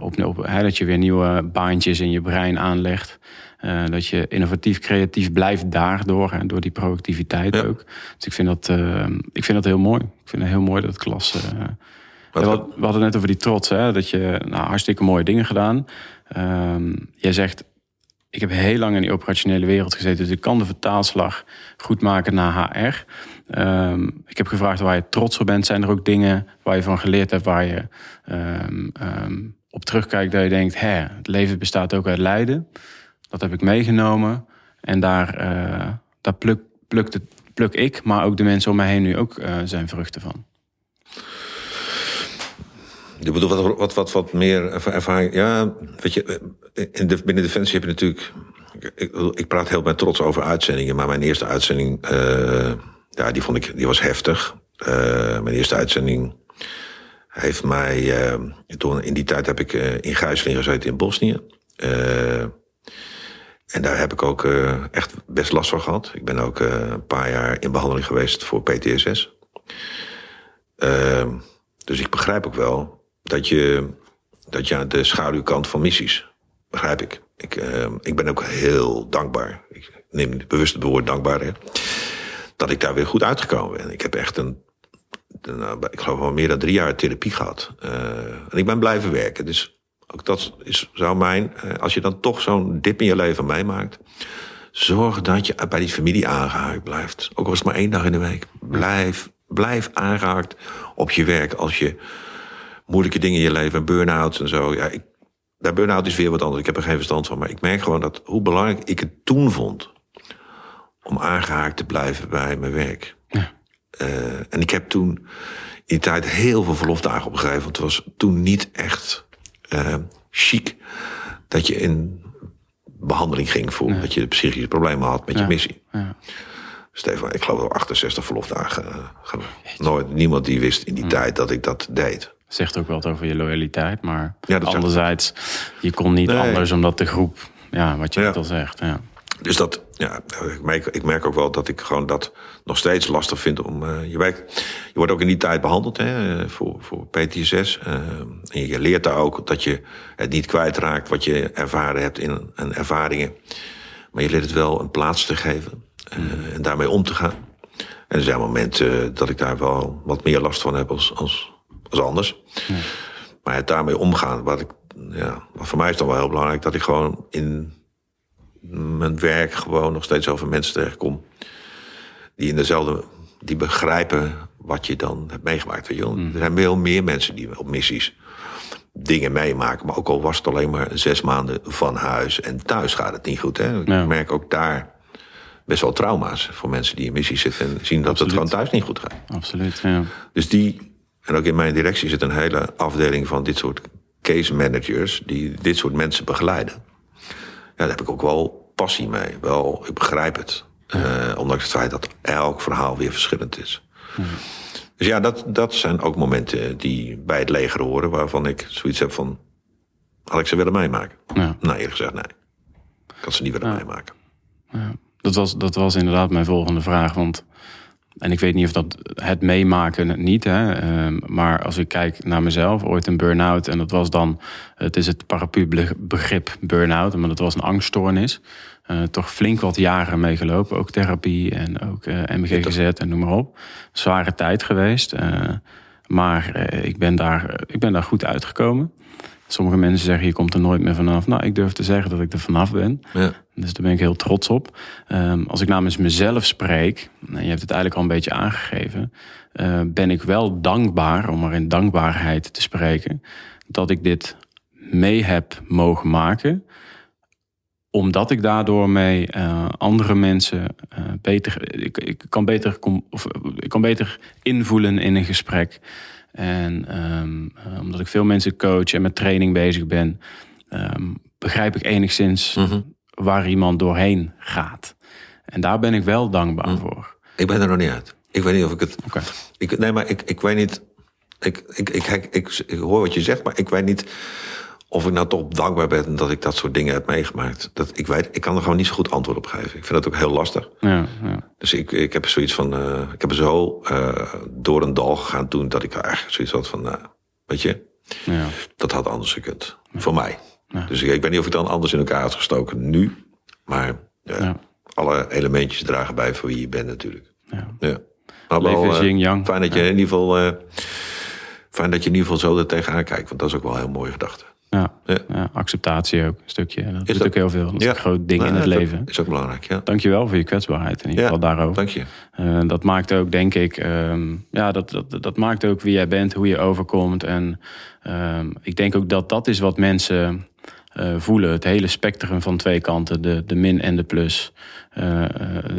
op, op, dat je weer nieuwe baantjes in je brein aanlegt. Dat je innovatief, creatief blijft daardoor. Hè, door die productiviteit Ja. ook. Dus ik vind, dat, eh, ik vind dat heel mooi. Ik vind het heel mooi dat klas. We hadden het net over die trots, hè? dat je nou, hartstikke mooie dingen gedaan. Ehm, jij zegt, ik heb heel lang in die operationele wereld gezeten, dus ik kan de vertaalslag goed maken naar HR. Ehm, ik heb gevraagd waar je trots op bent. Zijn er ook dingen waar je van geleerd hebt, waar je ehm, op terugkijkt, dat je denkt, hè, het leven bestaat ook uit lijden. Dat heb ik meegenomen en daar, eh, daar pluk, pluk ik, maar ook de mensen om mij heen nu ook eh, zijn vruchten van. Je bedoelt wat, wat, wat, wat meer erva- ervaring. Ja, weet je, eh, in de, binnen Defensie heb je natuurlijk. Ik, ik, ik praat heel met trots over uitzendingen, maar mijn eerste uitzending, eh, ja, die vond ik, die was heftig. Eh, mijn eerste uitzending heeft mij, toen in die tijd heb ik in gijzeling gezeten in Bosnië. En daar heb ik ook echt best last van gehad. Ik ben ook een paar jaar in behandeling geweest voor PTSS. Dus ik begrijp ook wel dat je, dat je aan de schaduwkant van missies, begrijp ik. Ik, eh, ik ben ook heel dankbaar. Ik neem bewust het woord dankbaar, hè, dat ik daar weer goed uitgekomen ben. Ik heb echt een, nou, ik geloof wel meer dan drie jaar therapie gehad. Eh, en ik ben blijven werken. Dus ook dat is, zou mijn, eh, als je dan toch zo'n dip in je leven meemaakt, zorg dat je bij die familie aangehaakt blijft. Ook al is het maar één dag in de week. Blijf, blijf aangehaakt op je werk als je moeilijke dingen in je leven, en burn-outs en zo. Ja, ik, bij burn-out is weer wat anders. Ik heb er geen verstand van. Maar ik merk gewoon dat hoe belangrijk ik het toen vond om aangehaakt te blijven bij mijn werk. Ja. Eh, en ik heb toen in die tijd heel veel verlofdagen opgegeven. Want het was toen niet echt eh, chic dat je in behandeling ging voor dat je psychische problemen had met je missie. Ja. Stefan, ik geloof wel 68 verlofdagen. eh. Nooit, niemand die wist in die tijd dat ik dat deed. Zegt ook wat over je loyaliteit. Maar Ja, anderzijds, je kon niet Nee. anders omdat de groep, ja, wat je net al zegt. Ja. Dus dat, ja, ik merk, ik merk ook wel dat ik gewoon dat nog steeds lastig vind om. eh, je, werkt, je wordt ook in die tijd behandeld hè, eh, voor, voor PTSS. eh, en je leert daar ook dat je het niet kwijtraakt wat je ervaren hebt in en ervaringen. Maar je leert het wel een plaats te geven eh, en daarmee om te gaan. En er zijn momenten dat ik daar wel wat meer last van heb als, als, als anders. Maar het daarmee omgaan, wat ik, ja, wat voor mij is dan wel heel belangrijk, dat ik gewoon in mijn werk gewoon nog steeds over mensen tegenkom. Die in dezelfde, die begrijpen wat je dan hebt meegemaakt. Weet je wel? Er zijn veel meer mensen die op missies dingen meemaken. Maar ook al was het alleen maar zes maanden van huis en thuis gaat het niet goed. Hè? Ja. Ik merk ook daar best wel trauma's voor mensen die in missies zitten en zien dat Absoluut. het gewoon thuis niet goed gaat. Absoluut, ja. Dus die, en ook in mijn directie zit een hele afdeling van dit soort case managers die dit soort mensen begeleiden. Ja, daar heb ik ook wel passie mee. Wel, ik begrijp het. Eh, ondanks het feit dat elk verhaal weer verschillend is. Dus ja, dat, dat zijn ook momenten die bij het leger horen, waarvan ik zoiets heb van. Had ik ze willen meemaken? Ja. Nou, eerlijk gezegd, nee. Ik had ze niet willen meemaken. Ja. Dat, was, dat was inderdaad mijn volgende vraag. Want en ik weet niet of dat het meemaken niet, hè, ehm, maar als ik kijk naar mezelf, ooit een burn-out, en dat was dan, het is het paraplu-begrip burn-out, maar dat was een angststoornis. Uh, toch flink wat jaren meegelopen, ook therapie en ook uh, MGGZ en noem maar op. Zware tijd geweest, uh, maar ik, ben daar, ik ben daar goed uitgekomen. Sommige mensen zeggen, je komt er nooit meer vanaf. Nou, ik durf te zeggen dat ik er vanaf ben. Ja. Dus daar ben ik heel trots op. Um, als ik namens mezelf spreek, en je hebt het eigenlijk al een beetje aangegeven, uh, ben ik wel dankbaar, om maar in dankbaarheid te spreken, dat ik dit mee heb mogen maken omdat ik daardoor mee uh, andere mensen uh, beter, ik, ik, kan beter, of, ik kan beter invoelen in een gesprek. En um, omdat ik veel mensen coach en met training bezig ben, um, begrijp ik enigszins mm -hmm. waar iemand doorheen gaat. En daar ben ik wel dankbaar mm. voor. Ik ben er nog niet uit. Ik weet niet of ik het. Okay. Ik, nee, maar ik, ik weet niet. Ik, ik, ik, ik, ik, hoor wat je zegt, maar ik weet niet of ik nou toch dankbaar ben dat ik dat soort dingen heb meegemaakt. Dat, ik, weet, ik kan er gewoon niet zo goed antwoord op geven. Ik vind dat ook heel lastig. Ja, ja. Dus ik, ik heb zoiets van. Uh, ik heb zo uh, door een dal gegaan toen dat ik eigenlijk zoiets had van. Nou, weet je, ja. dat had anders gekund. Voor mij. Dus ik, ik, weet niet of ik dan anders in elkaar had gestoken nu. Maar alle elementjes dragen bij voor wie je bent natuurlijk. Ja. Fijn dat je in ieder geval. fijn dat je in ieder geval zo er tegenaan kijkt. Want dat is ook wel een heel mooie gedachte. Ja, ja. acceptatie ook een stukje. Dat is, ook heel veel. Dat is een groot ding in het leven. is ook belangrijk, ja. Dankjewel voor je kwetsbaarheid in ieder geval daarover. Dank je. Uh, dat maakt ook, denk ik, um, ja, dat, dat, dat maakt ook wie jij bent, hoe je overkomt. En um, ik denk ook dat dat is wat mensen uh, voelen. Het hele spectrum van twee kanten, de, de min en de plus. Uh,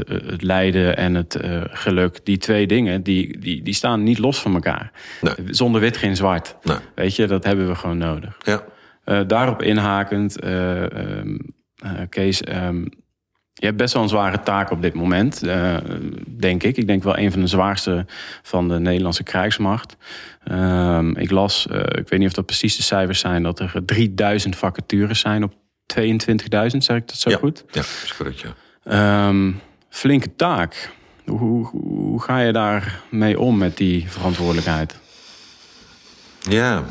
het lijden en het geluk. Die twee dingen, die, die, die staan niet los van elkaar. Nee. Zonder wit geen zwart. Nee. Weet je, dat hebben we gewoon nodig. Ja. Uh, daarop inhakend, uh, uh, Kees, um, je hebt best wel een zware taak op dit moment, denk ik. Ik denk wel een van de zwaarste van de Nederlandse krijgsmacht. Ehm, ik las, ik weet niet of dat precies de cijfers zijn, dat er 3000 vacatures zijn op 22.000, zeg ik dat zo ja, goed? Ja, is correct, ja. Um, flinke taak. Hoe, hoe, hoe ga je daar mee om met die verantwoordelijkheid? Ja,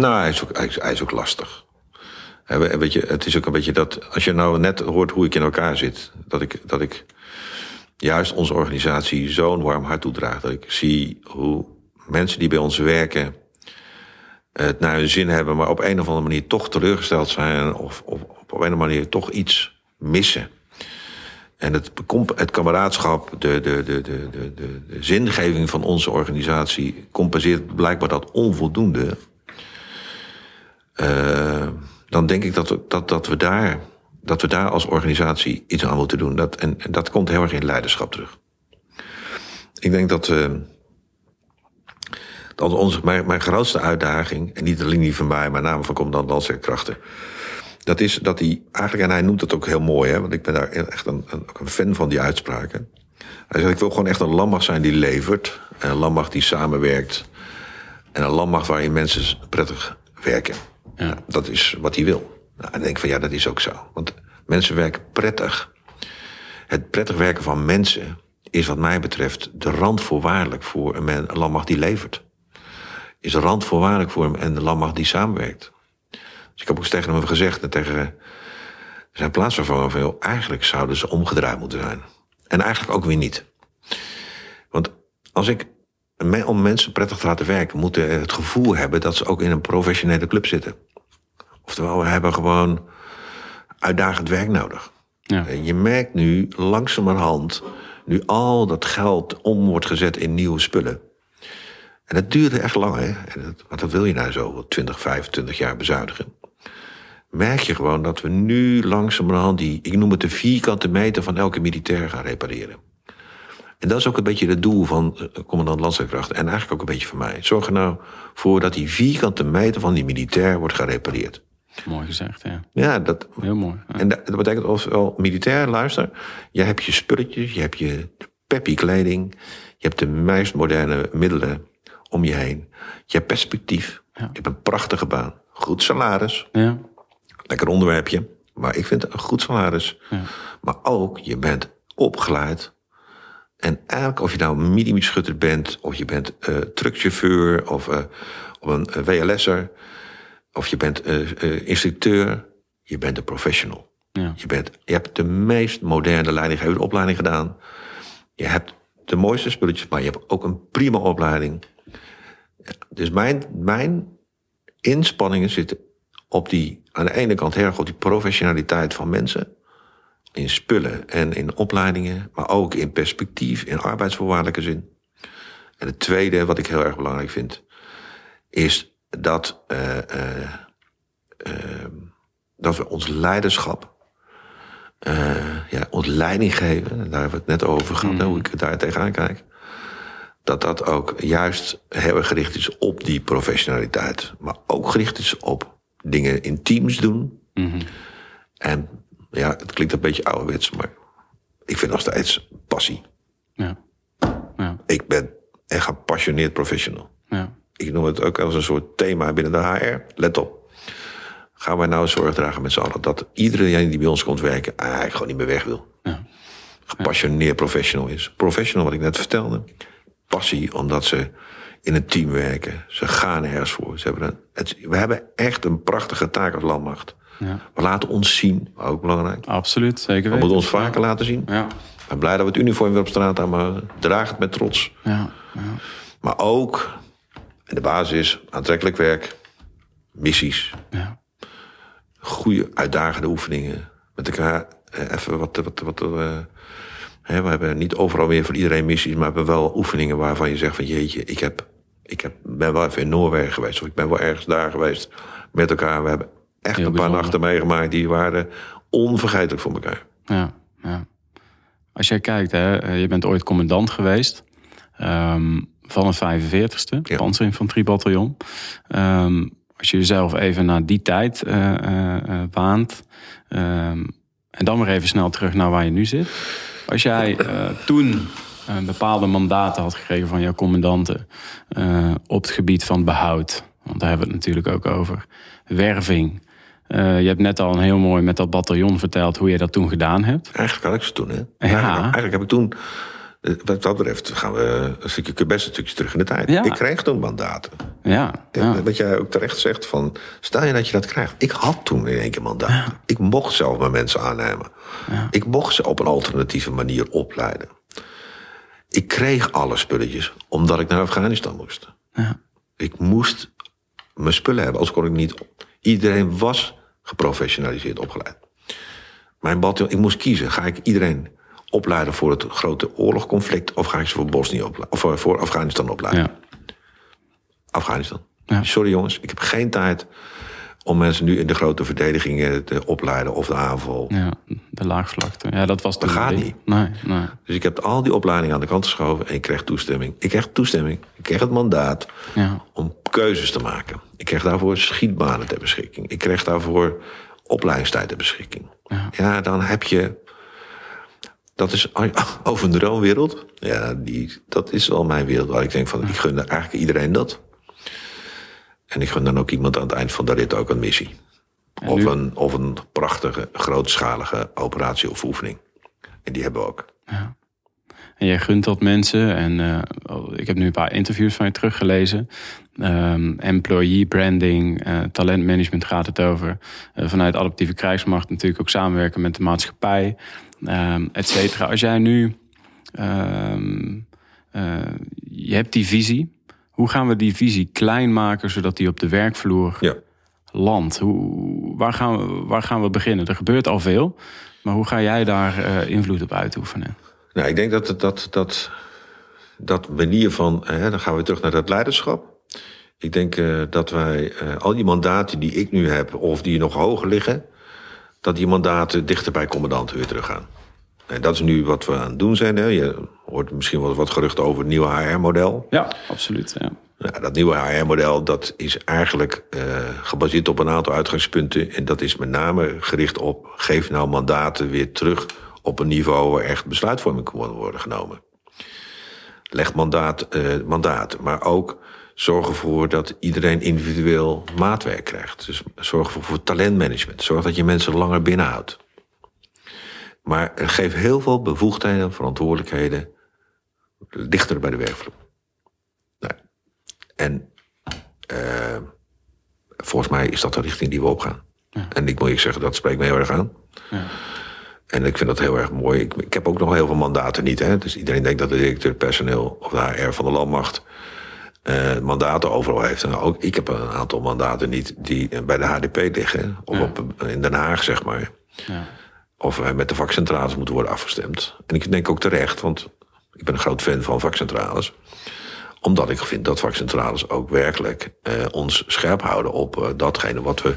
nou, hij is ook, ook lastig. Het is ook een beetje dat, als je nou net hoort hoe ik in elkaar zit, dat ik, dat ik juist onze organisatie zo'n warm hart toedraag. Dat ik zie hoe mensen die bij ons werken het naar hun zin hebben, maar op een of andere manier toch teleurgesteld zijn of, op een of andere manier toch iets missen. En het, het kameraadschap, de, de, de, de, de, de zingeving van onze organisatie compenseert blijkbaar dat onvoldoende. Uh, dan denk ik dat, dat, dat, we daar, dat we daar als organisatie iets aan moeten doen. Dat, en, dat komt heel erg in leiderschap terug. Ik denk dat, uh, dat onze, mijn, mijn grootste uitdaging, en niet alleen die van mij, maar name van commandant krachten, dat is dat hij eigenlijk, en hij noemt het ook heel mooi, hè, want ik ben daar echt een, een, een fan van die uitspraken. Hij zegt, ik wil gewoon echt een landmacht zijn die levert, een landmacht die samenwerkt, en een landmacht waarin mensen prettig werken. Ja. dat is wat hij wil. Nou, en ik denk van ja, dat is ook zo. Want mensen werken prettig. Het prettig werken van mensen is wat mij betreft de randvoorwaardelijk voor een, een landmacht die levert. Is de randvoorwaardelijk voor een landmacht die samenwerkt. Dus ik heb ook tegen hem gezegd, en tegen zijn plaatsvervanger van, joh, eigenlijk zouden ze omgedraaid moeten zijn. En eigenlijk ook weer niet. Want als ik om mensen prettig te laten werken, moeten het gevoel hebben dat ze ook in een professionele club zitten. Oftewel, we hebben gewoon uitdagend werk nodig. Ja. En je merkt nu langzamerhand, nu al dat geld om wordt gezet in nieuwe spullen. En dat duurde echt lang, hè? En dat, wat dat wil je nou zo, 20, 25 jaar bezuinigen? Merk je gewoon dat we nu langzamerhand die, ik noem het de vierkante meter van elke militair gaan repareren. En dat is ook een beetje het doel van eh, commandant landstrijdkrachten. En eigenlijk ook een beetje van mij. Zorg er nou voor dat die vierkante meter van die militair wordt gerepareerd. Mooi gezegd, ja. Ja, dat, Heel mooi. En dat, betekent ofwel militair, luister. Je hebt je spulletjes, je hebt je peppy kleding. Je hebt de meest moderne middelen om je heen. Je hebt perspectief. Je hebt een prachtige baan. Goed salaris. Ja. Lekker onderwerpje. Maar ik vind het een goed salaris. Ja. Maar ook, je bent opgeleid En eigenlijk of je nou een minimumschutter bent, of je bent uh, truckchauffeur, of, uh, of een uh, WLS'er, of je bent instructeur, je bent een professional. Ja. Je, bent, je hebt de meest moderne leidinggevende opleiding gedaan. Je hebt de mooiste spulletjes, maar je hebt ook een prima opleiding. Dus mijn, mijn inspanningen zitten op die, aan de ene kant heel erg op die professionaliteit van mensen. In spullen en in opleidingen, maar ook in perspectief, in arbeidsvoorwaardelijke zin. En het tweede, wat ik heel erg belangrijk vind, is dat, uh, uh, uh, dat we ons leiderschap, ja, ons leiding geven, daar hebben we het net over gehad, mm. hoe ik daar tegenaan kijk. Dat dat ook juist heel erg gericht is op die professionaliteit, maar ook gericht is op dingen in teams doen. Mm -hmm. En ja, het klinkt een beetje ouderwets, maar ik vind nog steeds passie. Ja. ja. Ik ben een gepassioneerd professional. Ja. Ik noem het ook als een soort thema binnen de HR. Let op. Gaan wij nou zorg dragen met z'n allen dat iedereen die bij ons komt werken eigenlijk gewoon niet meer weg wil. Ja. Gepassioneerd professional is. Professional, wat ik net vertelde. Passie, omdat ze in een team werken. Ze gaan ergens voor. Ze hebben een, het, we hebben echt een prachtige taak als landmacht. Ja. We laten ons zien, ook belangrijk. Absoluut, zeker We weten. moeten ons vaker laten zien. Ja. Ik ben blij dat we het uniform weer op straat hebben, maar draag het met trots. Ja. ja. Maar ook, en de basis, aantrekkelijk werk, missies, ja. goede uitdagende oefeningen. Met elkaar eh, even wat. wat, wat uh, hè, we hebben niet overal weer voor iedereen missies, maar we hebben wel oefeningen waarvan je zegt van jeetje, ik, heb, ik heb, ben wel even in Noorwegen geweest, of ik ben wel ergens daar geweest met elkaar. We hebben echt Heel een paar nachten meegemaakt die waren onvergetelijk voor elkaar. Ja, ja. Als jij kijkt, hè, eh, je bent ooit commandant geweest um, van het 45ste, Ja. panzerinfanteriebataljon. Um, als je jezelf even naar die tijd uh, waant, um, en dan weer even snel terug naar waar je nu zit. Als jij uh, toen bepaalde mandaten had gekregen van jouw commandanten op het gebied van behoud, want daar hebben we het natuurlijk ook over, werving. Uh, je hebt net al een heel mooi met dat bataljon verteld hoe je dat toen gedaan hebt. Eigenlijk had ik ze toen, hè? Ja. Eigenlijk, eigenlijk heb ik toen. eh, Wat dat betreft gaan we een stukje, best een stukje terug in de tijd. Ja. Ik kreeg toen mandaten. Ja, ja. Wat jij ook terecht zegt van, stel je dat je dat krijgt. Ik had toen in één keer mandaat. Ik mocht zelf mijn mensen aannemen. Ik mocht ze op een alternatieve manier opleiden. Ik kreeg alle spulletjes omdat ik naar Afghanistan moest. Ja. Ik moest mijn spullen hebben, anders kon ik niet. Iedereen was geprofessionaliseerd opgeleid. Mijn bataljon, ik moest kiezen. Ga ik iedereen opleiden voor het grote oorlogconflict... of ga ik ze voor, Bosnië opleiden, of voor- voor Afghanistan opleiden? ja. Afghanistan. Ja. Sorry jongens, ik heb geen tijd om mensen nu in de grote verdedigingen te opleiden of de aanval. Ja, de laagvlakte. Ja, dat was Dat gaat niet. Nee, nee. Dus ik heb al die opleidingen aan de kant geschoven en ik kreeg toestemming. Ik kreeg toestemming, ik kreeg het mandaat Ja, om keuzes te maken. Ik kreeg daarvoor schietbanen ter beschikking. Ik kreeg daarvoor opleidingstijd ter beschikking. Ja. dan heb je... Dat is over een droomwereld. Ja, die, dat is wel mijn wereld waar ik denk van... ik gun eigenlijk iedereen dat. En ik gun dan ook iemand aan het eind van de rit ook een missie. Of een, of een prachtige, grootschalige operatie of oefening. En die hebben we ook. En jij gunt dat mensen. En eh, ik heb nu een paar interviews van je teruggelezen. Ehm, employee branding, eh, talentmanagement gaat het over. Eh, vanuit adaptieve krijgsmacht natuurlijk ook samenwerken met de maatschappij, ehm et cetera. Als jij nu, ehm, eh, je hebt die visie. Hoe gaan we die visie klein maken zodat die op de werkvloer Ja. landt? Hoe, waar, gaan we, waar gaan we beginnen? Er gebeurt al veel. Maar hoe ga jij daar eh, invloed op uitoefenen? Nou, ik denk dat het- dat, dat, dat manier van, hè, dan gaan we terug naar dat leiderschap. Ik denk eh, dat wij eh, al die mandaten die ik nu heb, of die nog hoger liggen, dat die mandaten dichter bij commandanten weer teruggaan. En dat is nu wat we aan het doen zijn. Hè. Je hoort misschien wel wat geruchten over het nieuwe HR-model. Ja, absoluut. Ja. Nou, dat nieuwe HR-model dat is eigenlijk eh, gebaseerd op een aantal uitgangspunten. En dat is met name gericht op... geef nou mandaten weer terug op een niveau... waar echt besluitvorming kan worden genomen. Leg mandaat, eh, mandaat, maar ook zorg ervoor dat iedereen individueel maatwerk krijgt. Dus zorg ervoor voor talentmanagement. Zorg dat je mensen langer binnenhoudt. Maar geef heel veel bevoegdheden en verantwoordelijkheden dichter bij de werkvloer. Nee. En uh, volgens mij is dat de richting die we opgaan. Ja. En ik moet je zeggen, dat spreekt me heel erg aan. Ja. En ik vind dat heel erg mooi. Ik, ik, heb ook nog heel veel mandaten niet. Hè? Dus iedereen denkt dat de directeur personeel of de HR van de landmacht uh, mandaten overal heeft. En ook, ik heb een aantal mandaten niet die bij de HDP liggen. Of op, in Den Haag, zeg maar. Ja. Of uh, met de vakcentrales moeten worden afgestemd. En ik denk ook terecht, want ik ben een groot fan van vakcentrales. Omdat ik vind dat vakcentrales ook werkelijk uh, ons scherp houden op datgene wat we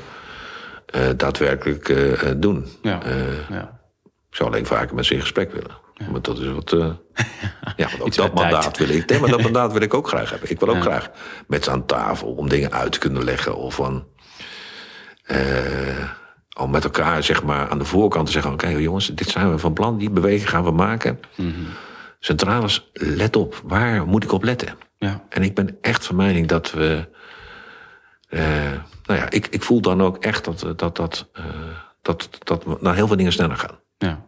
daadwerkelijk doen. Ja. ja. Ik zou alleen vaker met ze in gesprek willen. Maar dat is wat. Uh, ja, want ook dat mandaat wil ik. Nee, maar dat mandaat wil ik ook graag hebben. Ik wil ook graag met ze aan tafel om dingen uit te kunnen leggen. Of van. Uh, al met elkaar zeg maar aan de voorkant te zeggen: oké, jongens, dit zijn we van plan, die beweging gaan we maken. Mm -hmm. Centrales, let op, waar moet ik op letten? Ja. En ik ben echt van mening dat we. Uh, nou ja, ik, ik voel dan ook echt dat dat, dat, dat, dat we naar heel veel dingen sneller gaan. Ja.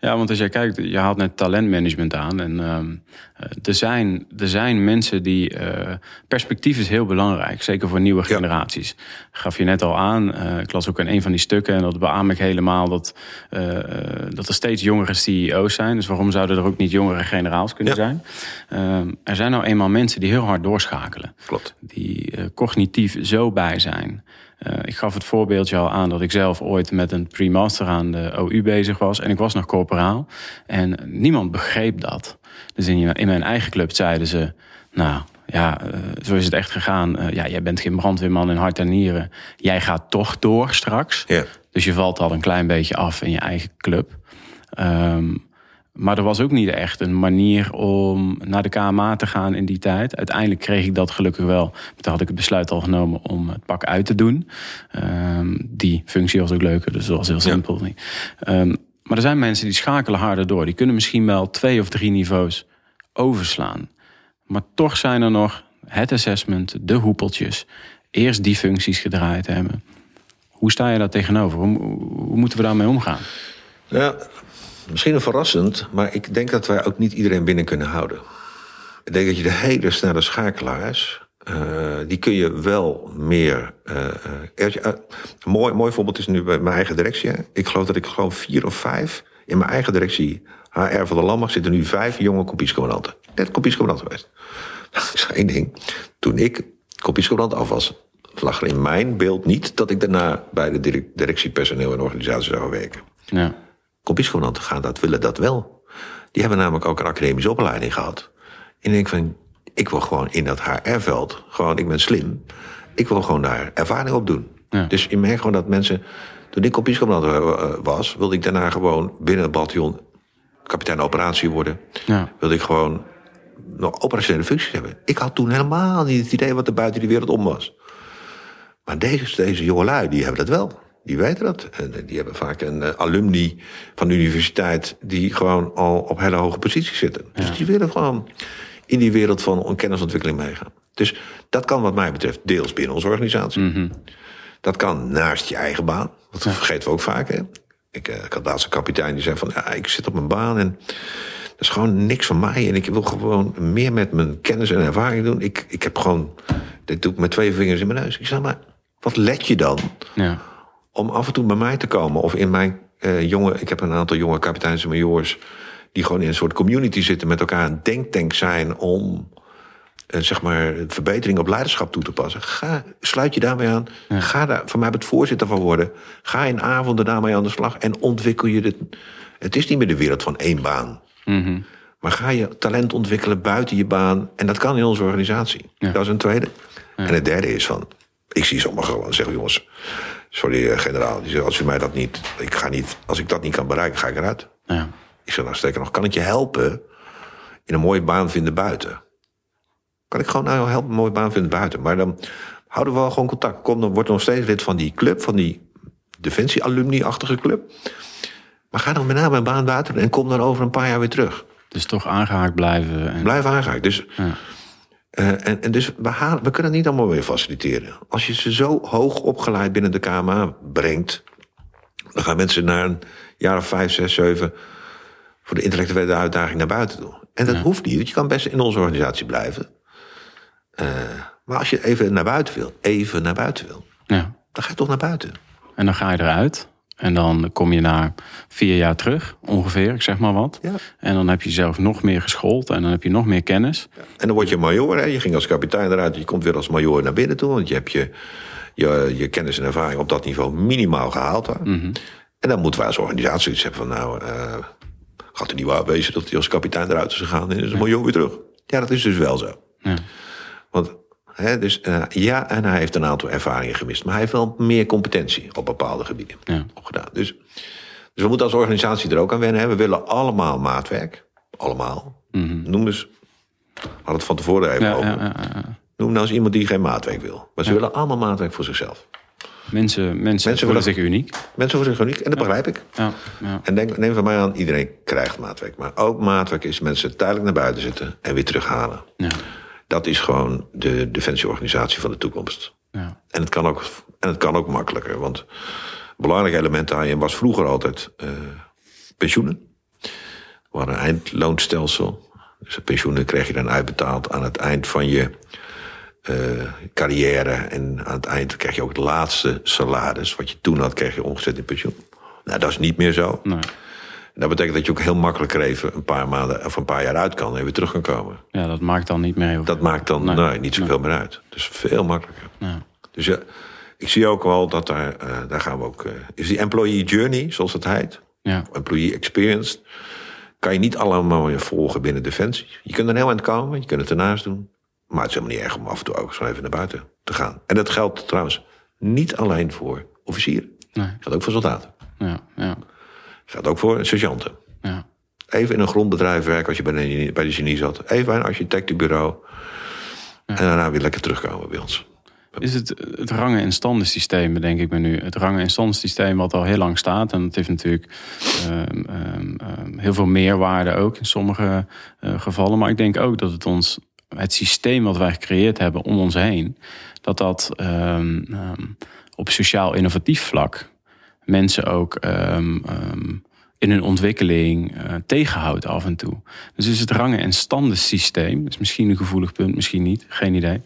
Ja, want als jij kijkt, je haalt net talentmanagement aan. En uh, er, zijn, er zijn mensen die. Uh, perspectief is heel belangrijk, zeker voor nieuwe generaties. Gaf je net al aan. Uh, ik las ook in een van die stukken, en dat beaam ik helemaal, dat, dat er steeds jongere CEO's zijn. Dus waarom zouden er ook niet jongere generaals kunnen zijn? Ehm, er zijn nou eenmaal mensen die heel hard doorschakelen. Klopt. Die cognitief zo bij zijn. Uh, ik gaf het voorbeeldje al aan dat ik zelf ooit met een pre-master aan de OU bezig was. En ik was nog corporaal. En niemand begreep dat. Dus in, in mijn eigen club zeiden ze... Nou, ja, uh, zo is het echt gegaan. Uh, ja, jij bent geen brandweerman in hart en nieren. Jij gaat toch door straks. Yeah. Dus je valt al een klein beetje af in je eigen club. Um, maar er was ook niet echt een manier om naar de KMA te gaan in die tijd. Uiteindelijk kreeg ik dat gelukkig wel. Toen had ik het besluit al genomen om het pak uit te doen. Um, die functie was ook leuker, dus dat was heel simpel. Ja. Um, maar er zijn mensen die schakelen harder door. Die kunnen misschien wel twee of drie niveaus overslaan. Maar toch zijn er nog het assessment, de hoepeltjes. Eerst die functies gedraaid hebben. Hoe sta je daar tegenover? Hoe, hoe moeten we daarmee omgaan? Ja, misschien een verrassend, maar ik denk dat wij ook niet iedereen binnen kunnen houden. Ik denk dat je de hele snelle schakelaars, uh, die kun je wel meer. Uh, een mooi, mooi voorbeeld is nu bij mijn eigen directie. Ik geloof dat ik gewoon vier of vijf in mijn eigen directie, HR van de Landmacht, zitten nu vijf jonge kompiescommandanten. Net kompiescommandant geweest. Dat is één ding. Toen ik kompiescommandant af was, lag er in mijn beeld niet dat ik daarna bij de directie personeel en organisatie zou werken. Ja. Kompiescommandanten gaan dat, willen dat wel. Die hebben namelijk ook een academische opleiding gehad. En ik denk van, ik wil gewoon in dat HR-veld, gewoon, ik ben slim. Ik wil gewoon daar ervaring op doen. Ja. Dus je merkt gewoon dat mensen, toen ik kompiescommandant was, wilde ik daarna gewoon binnen het bataljon kapitein operatie worden. Ja. Wilde ik gewoon nog operationele functies hebben. Ik had toen helemaal niet het idee wat er buiten die wereld om was. Maar deze, deze jongelui, die hebben dat wel. Die weten dat. En die hebben vaak een uh, alumni van de universiteit die gewoon al op hele hoge posities zitten. Dus ja. Dus die willen gewoon in die wereld van kennisontwikkeling meegaan. Dus dat kan wat mij betreft deels binnen onze organisatie. Mm -hmm. Dat kan naast je eigen baan. Dat ja. vergeten we ook vaak. Hè? Ik, uh, ik had laatst een kapitein die zei van... Ja, ik zit op mijn baan en dat is gewoon niks van mij. En ik wil gewoon meer met mijn kennis en ervaring doen. Ik, ik heb gewoon... Dit doe ik met twee vingers in mijn neus. Ik zeg maar, wat let je dan... Ja om af en toe bij mij te komen. Of in mijn uh, jonge, ik heb een aantal jonge kapiteins en majoors die gewoon in een soort community zitten met elkaar een denktank zijn om uh, zeg maar verbetering op leiderschap toe te passen. Ga, sluit je daarmee aan. Ja. Ga daar van mij het voorzitter van worden. Ga in avonden daarmee aan de slag en ontwikkel je dit. Het is niet meer de wereld van één baan. Mm -hmm. Maar ga je talent ontwikkelen buiten je baan. En dat kan in onze organisatie. Ja. Dat is een tweede. Ja. En het derde is van. Ik zie sommigen gewoon zeggen, jongens, sorry eh, generaal, die zegt, als u mij dat niet, ik ga niet, als ik dat niet kan bereiken, ga ik eruit. Ja. Ik zeg, nou sterker nog, kan ik je helpen in een mooie baan vinden buiten? Kan ik gewoon nou helpen een mooie baan vinden buiten? Maar dan houden we wel gewoon contact. Kom, dan wordt nog steeds lid van die club, van die defensie-alumni-achtige club. Maar ga dan met name een baan buiten en kom dan over een paar jaar weer terug. Dus toch aangehaakt blijven. En... Blijf aangehaakt. Dus ja. Uh, en, en, dus we, halen, we kunnen het niet allemaal weer faciliteren. Als je ze zo hoog opgeleid binnen de KMA brengt, dan gaan mensen na een jaar of vijf, zes, zeven voor de intellectuele uitdaging naar buiten toe. En dat hoeft niet, want je kan best in onze organisatie blijven. Uh, maar als je even naar buiten wil, even naar buiten wil, Ja. dan ga je toch naar buiten. En dan ga je eruit. En dan kom je na vier jaar terug, ongeveer, ik zeg maar wat. Ja. En dan heb je jezelf nog meer geschoold en dan heb je nog meer kennis. En dan word je major. Hè. Je ging als kapitein eruit. Je komt weer als major naar binnen toe. Want je hebt je, je, je kennis en ervaring op dat niveau minimaal gehaald. Hè. En dan moeten wij als organisatie iets hebben van... nou, eh gaat er niet waar wezen dat hij als kapitein eruit is gegaan... en is een major weer terug. Ja, dat is dus wel zo. Ja. Want hè, dus, eh, ja, en hij heeft een aantal ervaringen gemist. Maar hij heeft wel meer competentie op bepaalde gebieden Ja. opgedaan. Dus, dus we moeten als organisatie er ook aan wennen. Hè. We willen allemaal maatwerk. Allemaal. Noem eens... We hadden het van tevoren even Ja, over. ja, ja, ja. Noem nou eens iemand die geen maatwerk wil. Maar ze willen allemaal maatwerk voor zichzelf. Mensen, mensen, voelen zich uniek. Mensen voor zich uniek. En dat begrijp ik. Ja, ja. En denk, neem van mij aan, iedereen krijgt maatwerk. Maar ook maatwerk is mensen tijdelijk naar buiten zitten en weer terughalen. Ja, Dat is gewoon de defensieorganisatie van de toekomst. ja. En het kan ook, en het kan ook makkelijker. Want een belangrijk element daarin was vroeger altijd eh, pensioenen. We hadden een eindloonstelsel. Dus de pensioenen kreeg je dan uitbetaald aan het eind van je eh, carrière. En aan het eind krijg je ook het laatste salaris. Wat je toen had, kreeg je omgezet in pensioen. Nou, dat is niet meer zo. Nee. Dat betekent dat je ook heel makkelijk er even een paar maanden of een paar jaar uit kan en weer terug kan komen. ja, dat maakt dan niet meer heel Dat maakt dan Nee. nee, niet zoveel meer uit. Dus veel makkelijker. Ja. Dus ja, ik zie ook wel dat daar, eh, daar gaan we ook. eh, is die employee journey, zoals het heet, Ja. employee experience, kan je niet allemaal meer volgen binnen Defensie. Je kunt er heel eind komen, je kunt het ernaast doen. Maar het is helemaal niet erg om af en toe ook zo even naar buiten te gaan. En dat geldt trouwens niet alleen voor officieren. Nee. Het geldt ook voor soldaten. Ja, ja, Geldt ook voor sergeanten. ja. Even in een grondbedrijf werken als je bij de, bij de genie zat. Even bij een architectenbureau. En daarna weer lekker terugkomen bij ons. Is het het rangen- en standensysteem, denk ik me nu. Het rangen- en standensysteem wat al heel lang staat. En dat heeft natuurlijk ehm, ehm, ehm, heel veel meerwaarde ook in sommige eh, gevallen. Maar ik denk ook dat het ons, het systeem wat wij gecreëerd hebben om ons heen, dat dat op sociaal innovatief vlak mensen ook ehm, ehm, in hun ontwikkeling eh, tegenhoudt af en toe. Dus is het rangen- en standensysteem, is misschien een gevoelig punt, misschien niet, geen idee.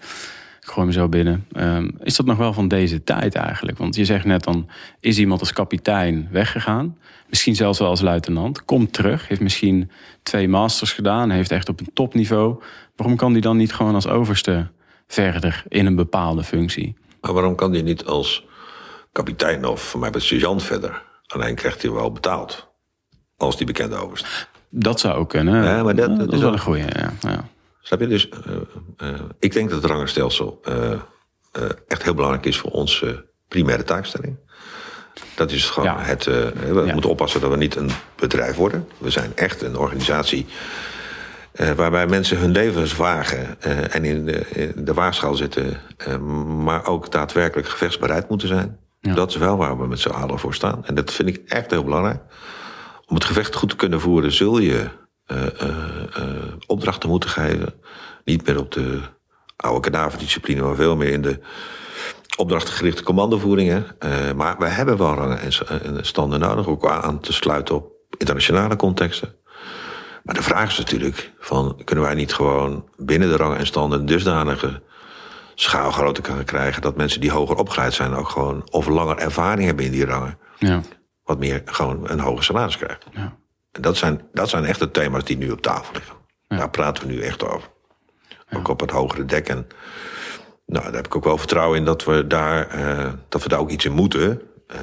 Ik gooi me zo binnen. Ehm, is dat nog wel van deze tijd eigenlijk? Want je zegt net dan, is iemand als kapitein weggegaan? Misschien zelfs wel als luitenant. Komt terug, heeft misschien twee masters gedaan, heeft echt op een topniveau. Waarom kan die dan niet gewoon als overste verder in een bepaalde functie? Maar waarom kan die niet als kapitein of voor mij bij sergeant verder? Alleen krijgt hij wel betaald. Als die bekende overste. Dat zou ook kunnen. Ja, maar dat- Ja, dat is is wel een goeie. Ja, ja. Snap je? Dus eh, eh, ik denk dat het rangenstelsel eh, echt heel belangrijk is voor onze primaire taakstelling. Dat is gewoon Ja. het. we moeten oppassen dat we niet een bedrijf worden. We zijn echt een organisatie. waarbij mensen hun levens wagen en in de, in de waagschaal zitten, maar ook daadwerkelijk gevechtsbereid moeten zijn. Dat is wel waar we met z'n allen voor staan. En dat vind ik echt heel belangrijk. Om het gevecht goed te kunnen voeren, zul je eh, eh, eh, opdrachten moeten geven. Niet meer op de oude kadaverdiscipline, maar veel meer in de opdrachtgerichte commandovoeringen. Maar we hebben wel rangen en, standen nodig, ook aan te sluiten op internationale contexten. Maar de vraag is natuurlijk: van, kunnen wij niet gewoon binnen de rangen en standen dusdanige schaalgrootte gaan krijgen dat mensen die hoger opgeleid zijn ook gewoon of langer ervaring hebben in die rangen, Ja, wat meer gewoon een hoger salaris krijgen. ja. En dat zijn, dat zijn echt de thema's die nu op tafel liggen. Daar praten we nu echt over. Ook op het hogere dek. En nou, daar heb ik ook wel vertrouwen in dat we daar, eh, dat we daar ook iets in moeten. Eh,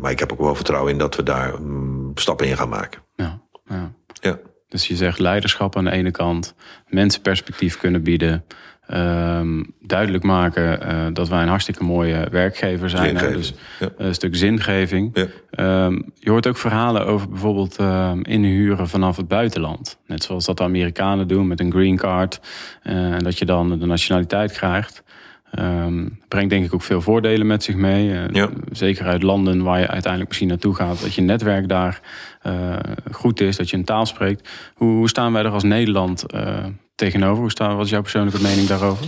maar ik heb ook wel vertrouwen in dat we daar mm, stappen in gaan maken. ja, ja. Ja. Dus je zegt leiderschap aan de ene kant, mensen perspectief kunnen bieden, ehm, duidelijk maken eh, dat wij een hartstikke mooie werkgever zijn. Hè? Dus ja. een stuk zingeving. Ja. Ehm, je hoort ook verhalen over bijvoorbeeld ehm, inhuren vanaf het buitenland. Net zoals dat de Amerikanen doen met een green card. eh, en dat je dan de nationaliteit krijgt. Ehm, brengt denk ik ook veel voordelen met zich mee. Eh, Ja. Zeker uit landen waar je uiteindelijk misschien naartoe gaat. Dat je netwerk daar eh, goed is, dat je een taal spreekt. Hoe, hoe staan wij er als Nederland eh, tegenover? Hoe staan, wat is jouw persoonlijke mening daarover?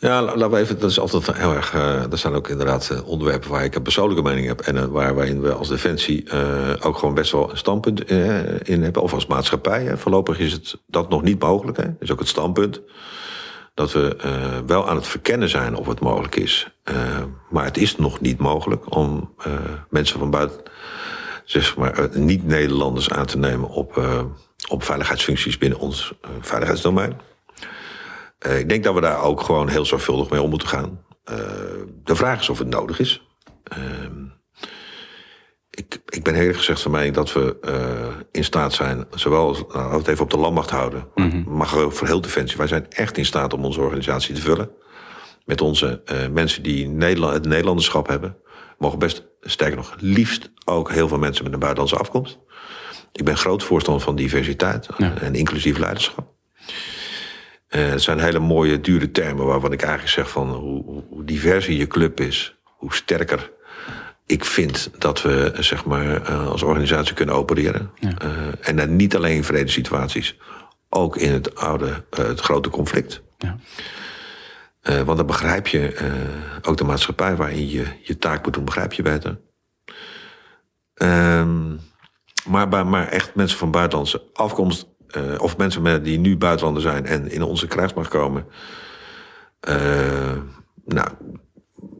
Ja, laten we even, dat is altijd heel erg. Uh, dat zijn ook inderdaad onderwerpen waar ik een persoonlijke mening heb. En uh, waar, waarin we als Defensie ook gewoon best wel een standpunt in hebben. Of als maatschappij. Hè. Voorlopig is het dat nog niet mogelijk. Hè. Dat is ook het standpunt. Dat we wel aan het verkennen zijn of het mogelijk is. maar het is nog niet mogelijk om mensen van buiten, zeg maar, niet-Nederlanders aan te nemen op, op veiligheidsfuncties binnen ons veiligheidsdomein. Ik denk dat we daar ook gewoon heel zorgvuldig mee om moeten gaan. De vraag is of het nodig is. Ik, ik ben heel erg gezegd van mij dat we uh, in staat zijn, zowel als, nou, het even op de landmacht houden, maar mm -hmm. mag voor heel Defensie. Wij zijn echt in staat om onze organisatie te vullen. Met onze mensen die Nederland, het Nederlanderschap hebben. Mogen best, sterker nog, liefst ook heel veel mensen met een buitenlandse afkomst. Ik ben groot voorstander van diversiteit ja. en inclusief leiderschap. Uh, het zijn hele mooie, dure termen waarvan ik eigenlijk zeg van hoe, hoe diverser je club is, hoe sterker ik vind dat we zeg maar, uh, als organisatie kunnen opereren. Ja. Uh, en dan niet alleen in vredesituaties, ook in het oude, het grote conflict. Ja. want dan begrijp je ook de maatschappij waarin je je taak moet doen, begrijp je beter. Ehm, maar, maar echt mensen van buitenlandse afkomst of mensen met, die nu buitenlander zijn en in onze krijgsmacht komen. Nou,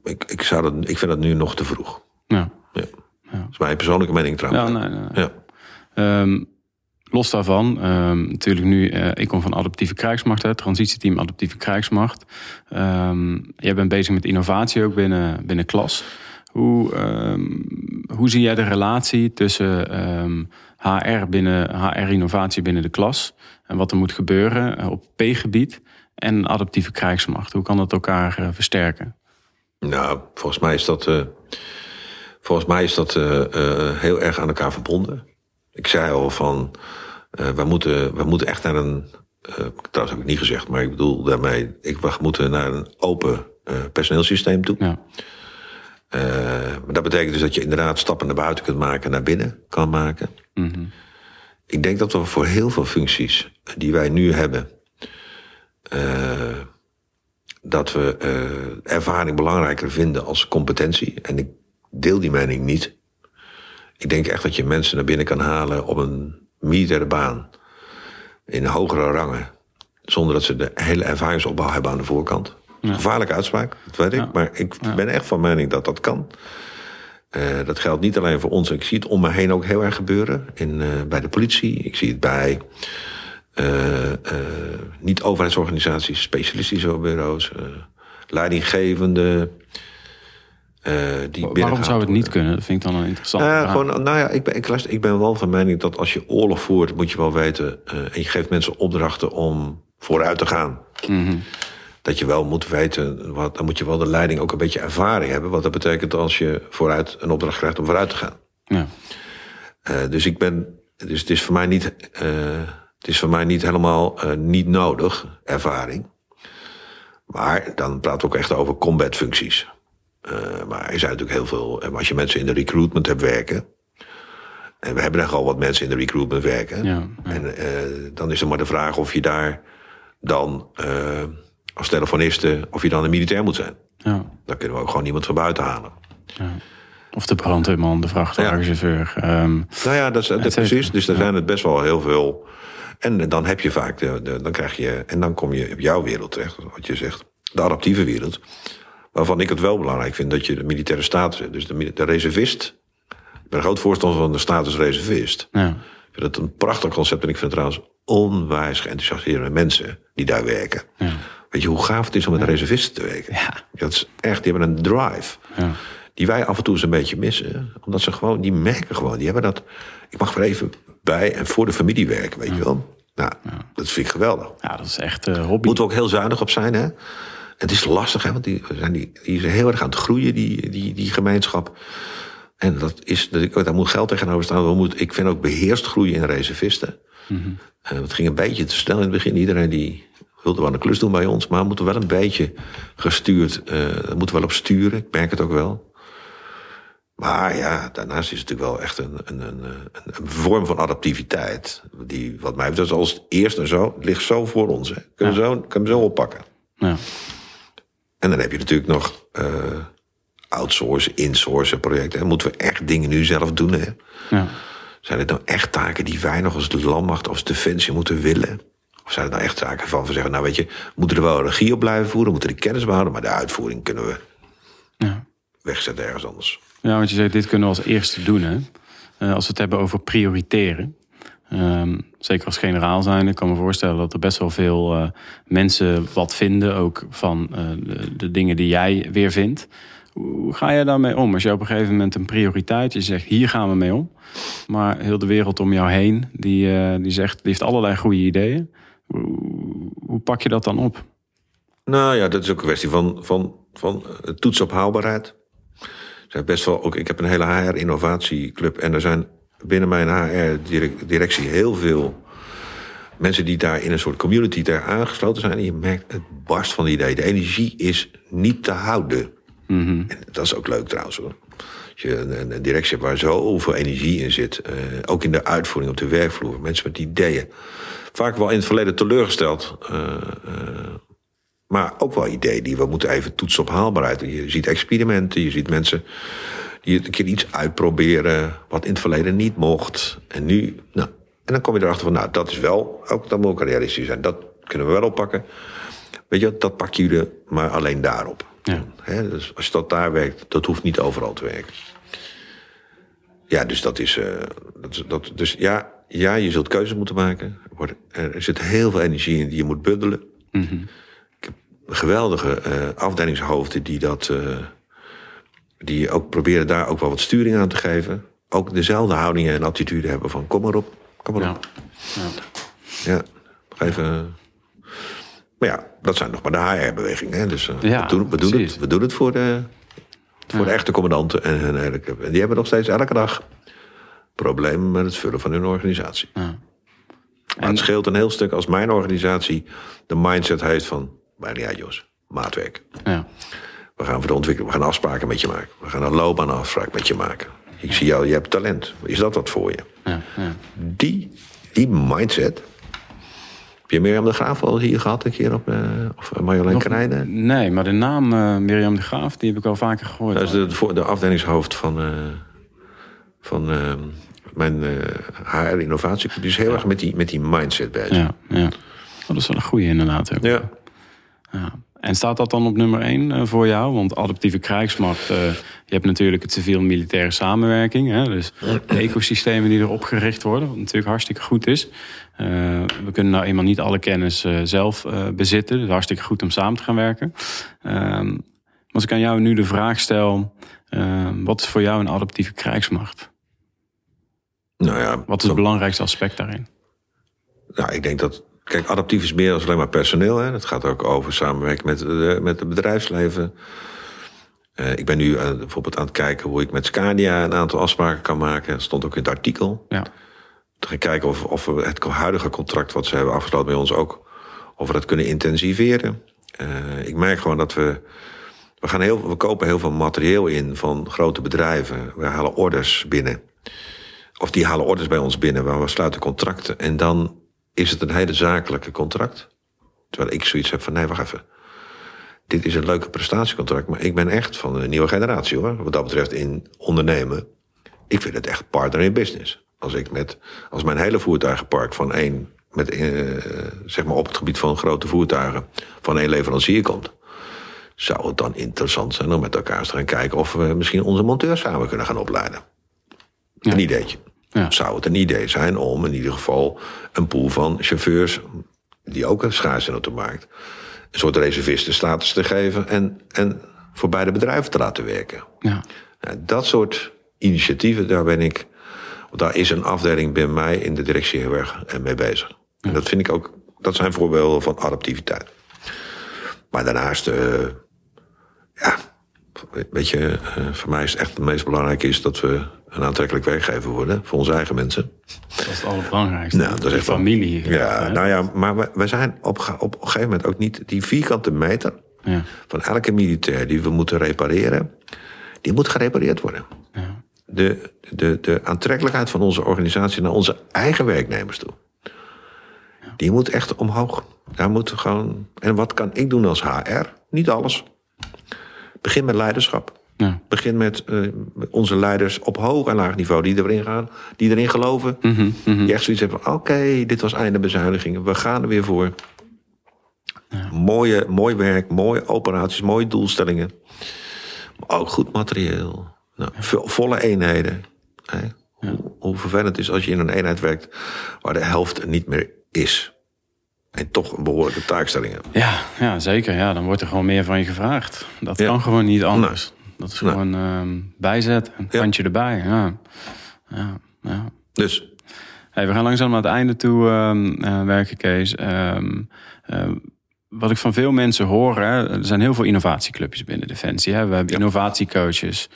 ik, ik, zou dat, ik vind dat nu nog te vroeg. Ja. ja. Dat is mijn persoonlijke mening trouwens. Ja, nee, nee. Ja. Um, los daarvan, um, natuurlijk nu, uh, ik kom van adaptieve krijgsmacht, hè, transitieteam adaptieve krijgsmacht. Um, jij bent bezig met innovatie ook binnen, binnen klas. Hoe, hoe zie jij de relatie tussen HR binnen HR-innovatie binnen de klas. En wat er moet gebeuren eh, op P-gebied en adaptieve krijgsmacht. Hoe kan dat elkaar uh, versterken? Nou, volgens mij is dat, uh, volgens mij is dat uh, heel erg aan elkaar verbonden. Ik zei al van, we, moeten, we moeten echt naar een, trouwens heb ik niet gezegd, maar ik bedoel daarmee, ik, we moeten naar een open personeelsysteem toe. Ja. Uh, maar dat betekent dus dat je inderdaad stappen naar buiten kunt maken, naar binnen kan maken. Mm -hmm. Ik denk dat we voor heel veel functies die wij nu hebben, uh, dat we uh, ervaring belangrijker vinden als competentie. En ik deel die mening niet. Ik denk echt dat je mensen naar binnen kan halen op een militaire baan, in hogere rangen, zonder dat ze de hele ervaringsopbouw hebben aan de voorkant. Ja. Gevaarlijke uitspraak, dat weet ik. Maar ik ben echt van mening dat dat kan. Uh, dat geldt niet alleen voor ons. Ik zie het om me heen ook heel erg gebeuren. In, uh, bij de politie. Ik zie het bij uh, niet-overheidsorganisaties, specialistische bureaus, leidinggevende. Die Waarom zou het niet kunnen? Dat vind ik dan een interessant. gewoon, nou ja, ik ben, ik, ik ben wel van mening dat als je oorlog voert, moet je wel weten. en je geeft mensen opdrachten om vooruit te gaan. Mm -hmm dat je wel moet weten, wat, dan moet je wel de leiding ook een beetje ervaring hebben. Wat dat betekent als je vooruit een opdracht krijgt om vooruit te gaan. Ja. Uh, dus ik ben, dus het is voor mij niet, uh, het is voor mij niet helemaal uh, niet nodig, ervaring. Maar dan praten we ook echt over combat functies. maar er zijn natuurlijk heel veel, als je mensen in de recruitment hebt werken. En we hebben er al wat mensen in de recruitment werken. Ja, ja. En dan is er maar de vraag of je daar dan als telefoniste of je dan een militair moet zijn. Ja. Dan kunnen we ook gewoon niemand van buiten halen. Ja. Of de brandweerman, de vrachtwagenchauffeur. Ja. Um, nou ja, dat is, precies. Dus daar zijn het best wel heel veel. En dan heb je vaak, de, de, dan krijg je, en dan kom je op jouw wereld terecht, wat je zegt, de adaptieve wereld. Waarvan ik het wel belangrijk vind dat je de militaire status hebt. Dus de, de reservist. Ik ben een groot voorstander van de status reservist. Ja. Ik vind het een prachtig concept en ik vind het trouwens onwijs geënthousiasmeerde mensen die daar werken. Ja. Weet je hoe gaaf het is om met reservisten te werken? Ja. Dat is echt, die hebben een drive. Ja. Die wij af en toe eens een beetje missen. Omdat ze gewoon, die merken gewoon, die hebben dat. Ik mag er even bij en voor de familie werken, weet je wel. Nou, dat vind ik geweldig. Ja, dat is echt uh, hobby. Moeten we ook heel zuinig op zijn, hè? Het is lastig, hè, want die, zijn die, die is heel erg aan het groeien, die, die, die gemeenschap. En dat is, dat, daar moet geld tegenover staan. We moeten, ik vind ook beheerst groeien in reservisten. Mm -hmm. uh, het ging een beetje te snel in het begin. Iedereen die wilde wel een klus doen bij ons, maar we moeten wel een beetje gestuurd, uh, moeten wel op sturen. Ik merk het ook wel. Maar ja, daarnaast is het natuurlijk wel echt een, een, een, een vorm van adaptiviteit. Die, wat mij betreft, als het eerste zo, ligt zo voor ons. Hè. Kunnen, ja. zo, kunnen we zo oppakken. Ja. En dan heb je natuurlijk nog uh, outsourcen, insourcen projecten. En moeten we echt dingen nu zelf doen? Hè? Ja. Zijn het nou echt taken die wij nog als de landmacht, als defensie moeten willen? Of zijn het nou echt zaken van we zeggen, nou weet je, we moeten er wel regie op blijven voeren, we moeten de kennis behouden, maar de uitvoering kunnen we ja. wegzetten ergens anders. Ja, want je zegt, dit kunnen we als eerste doen. Hè? Uh, als we het hebben over prioriteren. Um, zeker als generaal zijn, ik kan me voorstellen dat er best wel veel uh, mensen wat vinden, ook van uh, de, dingen die jij weer vindt. Hoe ga je daarmee om? Als je op een gegeven moment een prioriteit, je zegt hier gaan we mee om, maar heel de wereld om jou heen, die, uh, die zegt, die heeft allerlei goede ideeën. Hoe, pak je dat dan op? Nou ja, dat is ook een kwestie van, van, van toets op haalbaarheid. Best wel, ook, ik heb een hele HR-innovatieclub en er zijn binnen mijn HR-directie heel veel mensen die daar in een soort community daar aangesloten zijn. En je merkt het barst van de idee. De energie is niet te houden. Mm -hmm. En dat is ook leuk trouwens hoor. Als je een, een directie hebt waar zoveel energie in zit. Uh, ook in de uitvoering op de werkvloer. Mensen met ideeën. Vaak wel in het verleden teleurgesteld. Uh, uh, maar ook wel ideeën die we moeten even toetsen op haalbaarheid. Je ziet experimenten, je ziet mensen die een keer iets uitproberen wat in het verleden niet mocht. En nu, nou, en dan kom je erachter van, nou, dat is wel, ook, dat moet ook realistisch zijn. Dat kunnen we wel oppakken. Weet je, dat pak je maar alleen daarop. Ja. dus als je dat daar werkt, dat hoeft niet overal te werken. Ja, dus dat is. Uh, dat, dat, dus ja, ja, je zult keuzes moeten maken. Er zit heel veel energie in die je moet bundelen. Mm -hmm. Ik heb geweldige uh, afdelingshoofden die dat. Uh, die ook proberen daar ook wel wat sturing aan te geven. Ook dezelfde houdingen en attitude hebben van kom maar op, kom maar op. Ja, ja. ja even. Maar ja, dat zijn nog maar de HR-bewegingen. Dus ja, we, doen, we, doen het, we doen het voor de, voor de echte commandanten en club. En die hebben nog steeds elke dag problemen met het vullen van hun organisatie. Ja. Maar het scheelt een heel stuk als mijn organisatie de mindset heeft van... bijna ja, Jos, maatwerk. Ja. We gaan voor de ontwikkeling, we gaan afspraken met je maken. We gaan een loopbaanafspraak met je maken. Ik zie jou, je hebt talent. Is dat wat voor je? Ja, ja. Die, die mindset. Heb je Mirjam de Graaf al hier gehad een keer op, uh, of Marjolein Krijnen? Nee, maar de naam uh, Mirjam de Graaf, die heb ik al vaker gehoord. Dat is de, de afdelingshoofd van, uh, van mijn HR-innovatie. Die is heel erg met die, met die mindset bezig. Ja, ja. Oh, dat is wel een goede inderdaad. Ja. ja. En staat dat dan op nummer één eh, voor jou? Want adaptieve krijgsmacht, uh, je hebt natuurlijk het civiel-militaire samenwerking. Hè, dus de ecosystemen die erop gericht worden, wat natuurlijk hartstikke goed is. Uh, we kunnen nou eenmaal niet alle kennis uh, zelf bezitten. Dus hartstikke goed om samen te gaan werken. Ehm, als ik aan jou nu de vraag stel, ehm, wat is voor jou een adaptieve krijgsmacht? Nou ja, wat is het belangrijkste aspect daarin? Nou, ik denk dat Kijk, adaptief is meer dan alleen maar personeel. Hè. Het gaat ook over samenwerken met, de, met het bedrijfsleven. Uh, ik ben nu aan, bijvoorbeeld aan het kijken hoe ik met Scania een aantal afspraken kan maken. Dat stond ook in het artikel. Ja. Te gaan kijken of, of we het huidige contract wat ze hebben afgesloten bij ons ook, of we dat kunnen intensiveren. Uh, ik merk gewoon dat we. We, gaan heel, we kopen heel veel materieel in van grote bedrijven. We halen orders binnen. Of die halen orders bij ons binnen, waar we sluiten contracten. En dan is het een hele zakelijke contract. Terwijl ik zoiets heb van, nee, wacht even. Dit is een leuke prestatiecontract, maar ik ben echt van de nieuwe generatie hoor. Wat dat betreft in ondernemen. Ik vind het echt partner in business. Als ik met, als mijn hele voertuigenpark van één, met, uh, zeg maar op het gebied van grote voertuigen, van één leverancier komt. Zou het dan interessant zijn om met elkaar te gaan kijken of we misschien onze monteurs samen kunnen gaan opleiden? Ja. Een ideetje. Ja. Zou het een idee zijn om in ieder geval een pool van chauffeurs, die ook schaars zijn op de markt, een soort reservistenstatus te geven en, en voor beide bedrijven te laten werken. Ja. Nou, dat soort initiatieven, daar ben ik, daar is een afdeling bij mij in de directie heel erg mee bezig. En dat vind ik ook, dat zijn voorbeelden van adaptiviteit. Maar daarnaast, uh, ja, weet je, uh, voor mij is het echt het meest belangrijke is dat we een aantrekkelijk werkgever worden voor onze eigen mensen. Dat is het allerbelangrijkste. Nou, dat is echt familie. Ja, nou ja, maar we, we zijn op, op een gegeven moment ook niet die vierkante meter ja. van elke militair die we moeten repareren, die moet gerepareerd worden. Ja. De, de, de aantrekkelijkheid van onze organisatie naar onze eigen werknemers toe. Die moet echt omhoog. Daar moet gewoon. En wat kan ik doen als HR? Niet alles. Begin met leiderschap. Ja. Begin met eh, onze leiders op hoog en laag niveau die erin gaan, die erin geloven. Mhm, mhm. Die echt zoiets hebben van, oké, dit was einde bezuinigingen. We gaan er weer voor. Mooie, mooi werk, mooie operaties, mooie doelstellingen. Maar ook goed materieel. Nou, vo- volle eenheden. Hè? Hoe, hoe vervelend het is als je in een eenheid werkt waar de helft niet meer is. En toch een behoorlijke taakstelling hebt. Ja, ja, zeker. Ja, dan wordt er gewoon meer van je gevraagd. Dat kan gewoon niet anders. Dat is gewoon ehm, bijzetten, een Ja. erbij. Ja. Ja, ja. Dus, Hey, we gaan langzaam naar het einde toe ehm, eh, werken, Kees. Ehm, ehm, wat ik van veel mensen hoor, hè, er zijn heel veel innovatieclubjes binnen Defensie. Hè. We hebben innovatiecoaches,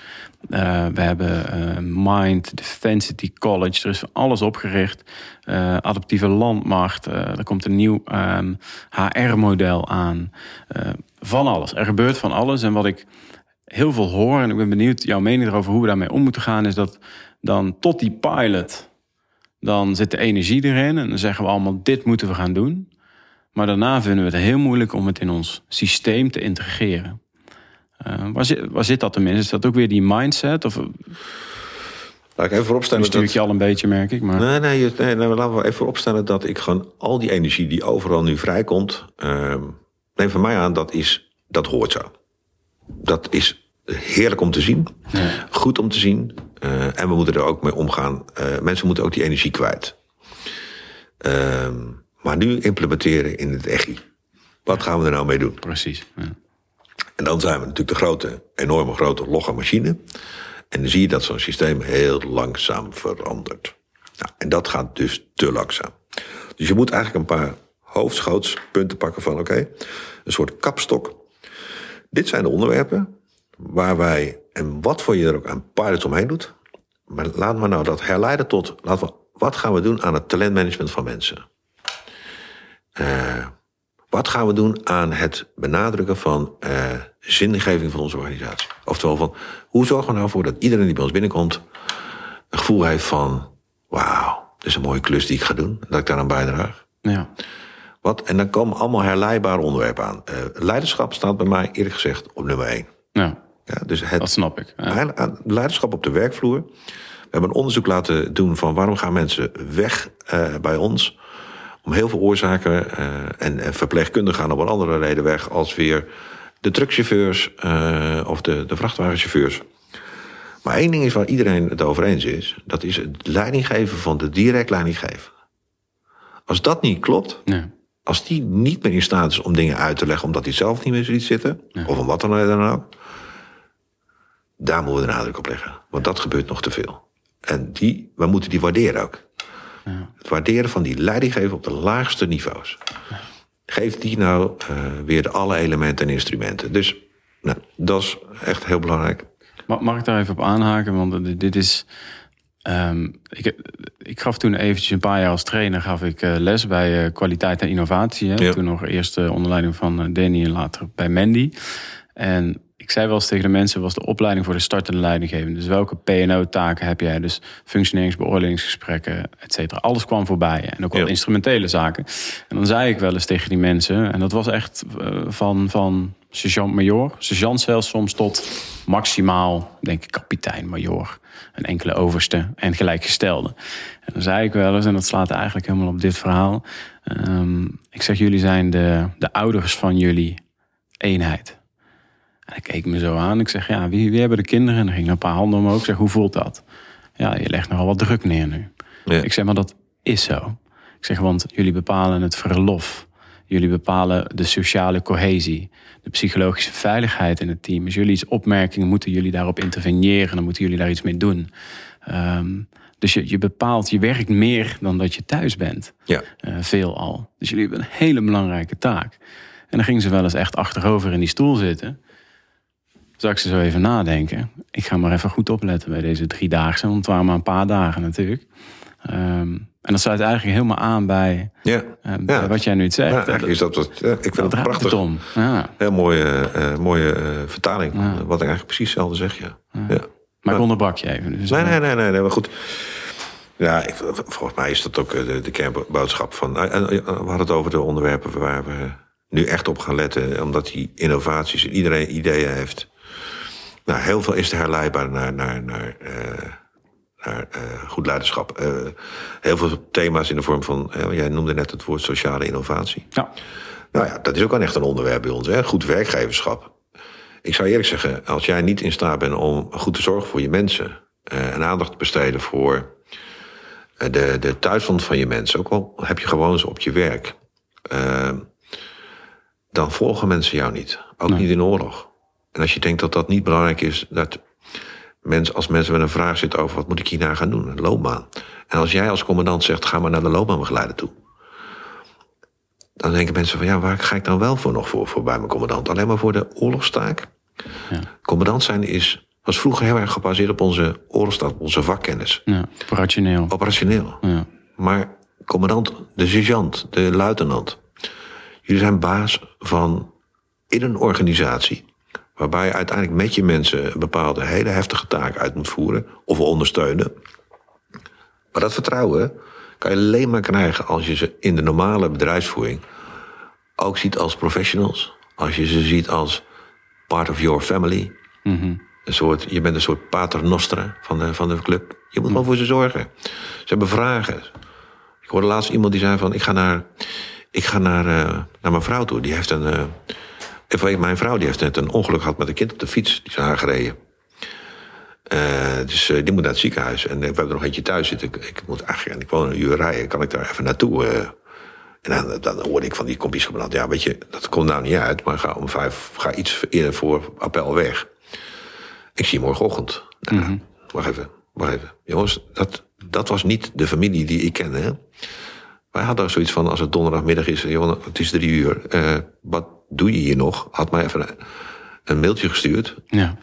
eh, we hebben eh, Mind, Defensity College, er is van alles opgericht. Eh, adaptieve landmacht, eh, er komt een nieuw HR-model aan. Eh, van alles, er gebeurt van alles. En wat ik heel veel hoor, en ik ben benieuwd jouw mening erover hoe we daarmee om moeten gaan, is dat dan tot die pilot dan zit de energie erin en dan zeggen we allemaal: dit moeten we gaan doen. Maar daarna vinden we het heel moeilijk om het in ons systeem te integreren. Eh, waar, zit, waar zit dat tenminste? Is dat ook weer die mindset? Of laat ik even vooropstellen nu stuur ik dat... je al een beetje, merk ik. Maar Nee, nee, je- nee, nee, maar laten we even opstellen dat ik gewoon al die energie die overal nu vrijkomt. ehm neem van mij aan, dat, is, dat hoort zo. Dat is heerlijk om te zien. Goed om te zien. eh, en we moeten er ook mee omgaan. Eh, mensen moeten ook die energie kwijt. Ehm, maar nu implementeren in het echi. Wat gaan we er nou mee doen? precies. Ja. En dan zijn we natuurlijk de grote, enorme grote logge machine. En dan zie je dat zo'n systeem heel langzaam verandert. Nou, en dat gaat dus te langzaam. Dus je moet eigenlijk een paar hoofdschootspunten pakken van... oké, een soort kapstok. Dit zijn de onderwerpen waar wij... en wat voor je er ook aan pilots omheen doet... maar laat maar nou dat herleiden tot... Laten we, wat gaan we doen aan het talentmanagement van mensen? Eh, wat gaan we doen aan het benadrukken van eh, zingeving van onze organisatie? Oftewel van, hoe zorgen we nou voor dat iedereen die bij ons binnenkomt... een gevoel heeft van, wauw, dit is een mooie klus die ik ga doen. Dat ik daar aan bijdraag. Ja. Wat, en dan komen allemaal herleidbare onderwerpen aan. Eh, leiderschap staat bij mij eerlijk gezegd op nummer één. ja, Ja, dus het, dat snap ik. Ja. Aan leiderschap op de werkvloer. We hebben een onderzoek laten doen van waarom gaan mensen weg eh, bij ons. Om heel veel oorzaken. eh, en, en verpleegkundigen gaan op een andere reden weg als weer de truckchauffeurs eh, of de, de vrachtwagenchauffeurs. Maar één ding is waar iedereen het over eens is. Dat is het leidinggeven van de direct leidinggever. Als dat niet klopt, als die niet meer in staat is om dingen uit te leggen omdat hij zelf niet meer ziet zitten, of om wat dan ook, daar moeten we de nadruk op leggen. Want dat gebeurt nog te veel. En die, we moeten die waarderen ook. Het waarderen van die leidinggever op de laagste niveaus. Geef die nou eh, weer alle elementen en instrumenten. Dus nou, dat is echt heel belangrijk. Mag, mag ik daar even op aanhaken? Want dit- is. ehm, ik, ik gaf toen eventjes een paar jaar als trainer gaf ik eh, les bij eh, kwaliteit en innovatie. Hè? Ja. Toen nog eerst onder leiding van Danny en later bij Mandy. En ik zei wel eens tegen de mensen, was de opleiding voor de startende leidinggevende. Dus welke P&O-taken heb jij? Dus functioneringsbeoordelingsgesprekken, et cetera. Alles kwam voorbij. En ook wel instrumentele zaken. En dan zei ik wel eens tegen die mensen, en dat was echt eh, van, van sergeant-major, sergeant zelfs soms tot maximaal, denk ik, kapitein-major. Een enkele overste en gelijkgestelde. En dan zei ik wel eens, en dat slaat eigenlijk helemaal op dit verhaal. ehm, ik zeg, jullie zijn de, de ouders van jullie eenheid. En hij keek me zo aan. Ik zeg, ja, wie, wie hebben de kinderen? En er gingen een paar handen omhoog. Ik zeg, hoe voelt dat? Ja, je legt nogal wat druk neer nu. Ja. Ik zeg, maar dat is zo. Ik zeg, want jullie bepalen het verlof. Jullie bepalen de sociale cohesie. De psychologische veiligheid in het team. Als jullie iets opmerkingen, moeten jullie daarop interveneren. Dan moeten jullie daar iets mee doen. Ehm, dus je, je bepaalt, je werkt meer dan dat je thuis bent. Ja. Eh, veel al. Dus jullie hebben een hele belangrijke taak. En dan gingen ze wel eens echt achterover in die stoel zitten. Ik ze zo even nadenken. Ik ga maar even goed opletten bij deze driedaagse. Want het waren maar een paar dagen natuurlijk. Ehm, en dat sluit eigenlijk helemaal aan bij, Ja. eh, bij Ja. wat jij nu zegt. Ja, eigenlijk is dat wat. ja, ik vind dat het prachtig. om. Ja. Heel mooie, eh, mooie eh, vertaling. Wat ik eigenlijk precies hetzelfde zeg, ja. ja. Maar ik onderbrak je even. Dus, Nee, eh, nee, nee, nee, nee, maar goed. Ja, ik, volgens mij is dat ook eh, de, de kernboodschap van. eh, eh, We hadden het over de onderwerpen waar we nu echt op gaan letten, omdat die innovaties, iedereen ideeën heeft. Nou, heel veel is te herleidbaar naar, naar, naar, uh, naar uh, goed leiderschap. Uh, heel veel thema's in de vorm van, jij noemde net het woord sociale innovatie. Ja. Nou ja, dat is ook wel echt een onderwerp bij ons. Hè? Goed werkgeverschap. Ik zou eerlijk zeggen, als jij niet in staat bent om goed te zorgen voor je mensen... en aandacht te besteden voor de, de thuisstand van je mensen... ook al heb je gewoon ze op je werk... dan volgen mensen jou niet. Ook nee. niet in oorlog. En als je denkt dat dat niet belangrijk is, dat mensen, als mensen met een vraag zitten over wat moet ik hierna gaan doen, een loopbaan. En als jij als commandant zegt, ga maar naar de loopbaanbegeleider toe. Dan denken mensen van, ja, waar ga ik dan wel voor nog voor, voor bij mijn commandant? Alleen maar voor de oorlogstaak? Ja. Commandant zijn is, was vroeger heel erg gebaseerd op onze oorlogstaak, onze vakkennis. Ja, operationeel. Operationeel. Ja. Maar commandant, de sergeant, de luitenant. Jullie zijn baas van in een organisatie waarbij je uiteindelijk met je mensen een bepaalde hele heftige taak uit moet voeren of ondersteunen. Maar dat vertrouwen kan je alleen maar krijgen als je ze in de normale bedrijfsvoering ook ziet als professionals. Als je ze ziet als part of your family. Mm -hmm. een soort, je bent een soort pater nostra van de, van de club. Je moet wel voor ze zorgen. Ze hebben vragen. Ik hoorde laatst iemand die zei van... ik ga naar, ik ga naar, uh, naar mijn vrouw toe. Die heeft een... Uh, Even, mijn vrouw die heeft net een ongeluk gehad met een kind op de fiets. Die is aangereden. Uh, dus uh, die moet naar het ziekenhuis. En we hebben er nog eentje thuis zitten. Ik, ik moet eigenlijk, en ik woon een uur rijden. Kan ik daar even naartoe? Uh, en dan, dan hoorde ik van die kompies gebrand. Ja, weet je, dat komt nou niet uit. Maar ga om vijf, ga iets eerder voor appel weg. Ik zie je morgenochtend. Nou, mm -hmm. Wacht even, wacht even. Jongens, dat, dat was niet de familie die ik kende. Wij hadden zoiets van, als het donderdagmiddag is, jongen, het is drie uur. wat doe je hier nog? Had mij even een, een mailtje gestuurd. Ja.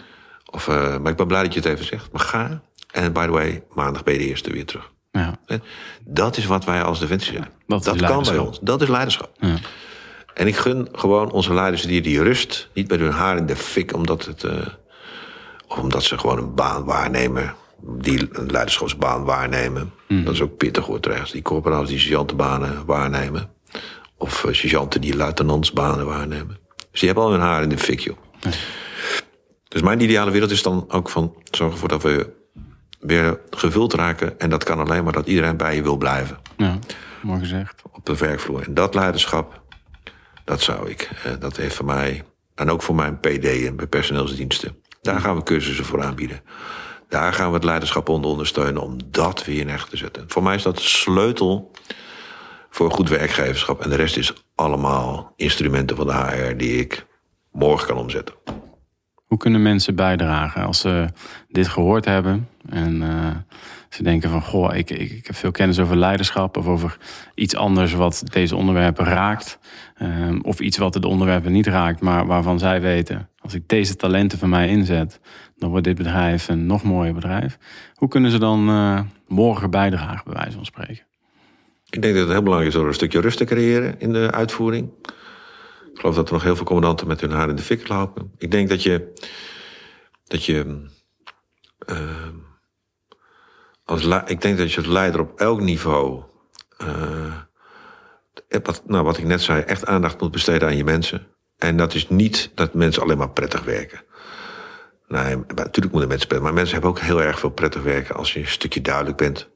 Of, uh, maar ik ben blij dat je het even zegt. Maar ga. En by the way, maandag ben je de eerste weer terug. Ja. Dat is wat wij als Defensie zijn. Dat, dat kan bij ons. Dat is leiderschap. Ja. En ik gun gewoon onze leiders die, die rust. Niet met hun haar in de fik, omdat, het, uh, omdat ze gewoon een baan waarnemen. Die een leiderschapsbaan waarnemen. Mm. Dat is ook pittig hoor, trouwens. Die corporaals die sergeantenbanen waarnemen. Of uh, sergeanten die luitenantsbanen waarnemen. Dus die hebben al hun haar in de fik, joh. Ja. Dus mijn ideale wereld is dan ook van zorgen ervoor dat we weer gevuld raken. En dat kan alleen maar dat iedereen bij je wil blijven. Ja, mooi gezegd. Op de werkvloer. En dat leiderschap, dat zou ik. Uh, dat heeft voor mij, en ook voor mijn PD en bij personeelsdiensten. Daar gaan we cursussen voor aanbieden. Daar gaan we het leiderschap onder ondersteunen om dat weer in echt te zetten. Voor mij is dat de sleutel voor goed werkgeverschap. En de rest is allemaal instrumenten van de HR die ik morgen kan omzetten. Hoe kunnen mensen bijdragen als ze dit gehoord hebben en uh, ze denken van goh, ik, ik, ik, heb veel kennis over leiderschap of over iets anders wat deze onderwerpen raakt. Um, of iets wat de onderwerpen niet raakt, maar waarvan zij weten, als ik deze talenten van mij inzet, dan wordt dit bedrijf een nog mooier bedrijf. Hoe kunnen ze dan uh, morgen bijdragen, bij wijze van spreken? Ik denk dat het heel belangrijk is om een stukje rust te creëren in de uitvoering. Ik geloof dat er nog heel veel commandanten met hun haar in de fik lopen. Ik denk dat je. Dat je. Uh, als ik denk dat je als leider op elk niveau. Uh, wat, nou, wat ik net zei, echt aandacht moet besteden aan je mensen. En dat is niet dat mensen alleen maar prettig werken. Nee, natuurlijk moeten mensen prettig, maar mensen hebben ook heel erg veel prettig werken als je een stukje duidelijk bent.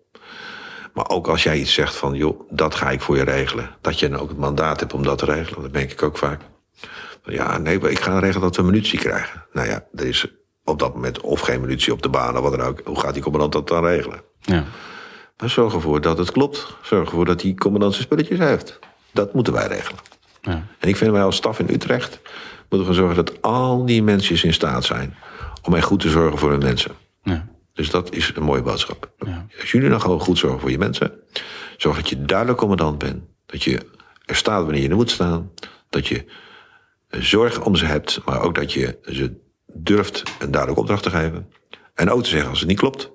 Maar ook als jij iets zegt van, joh, dat ga ik voor je regelen. Dat je dan ook het mandaat hebt om dat te regelen. Dat denk ik ook vaak. Ja, nee, ik ga regelen dat we munitie krijgen. Nou ja, er is op dat moment of geen munitie op de baan of wat dan ook. Hoe gaat die commandant dat dan regelen? Ja. Maar zorg ervoor dat het klopt. Zorg ervoor dat die commandant zijn spulletjes heeft. Dat moeten wij regelen. Ja. En ik vind wij als staf in Utrecht moeten we zorgen dat al die mensen in staat zijn om echt goed te zorgen voor hun mensen. Ja. Dus dat is een mooie boodschap. Ja. Als jullie dan gewoon goed zorgen voor je mensen, zorg dat je duidelijk commandant bent, dat je er staat wanneer je er moet staan, dat je zorg om ze hebt, maar ook dat je ze durft een duidelijke opdracht te geven. En ook te zeggen als het niet klopt.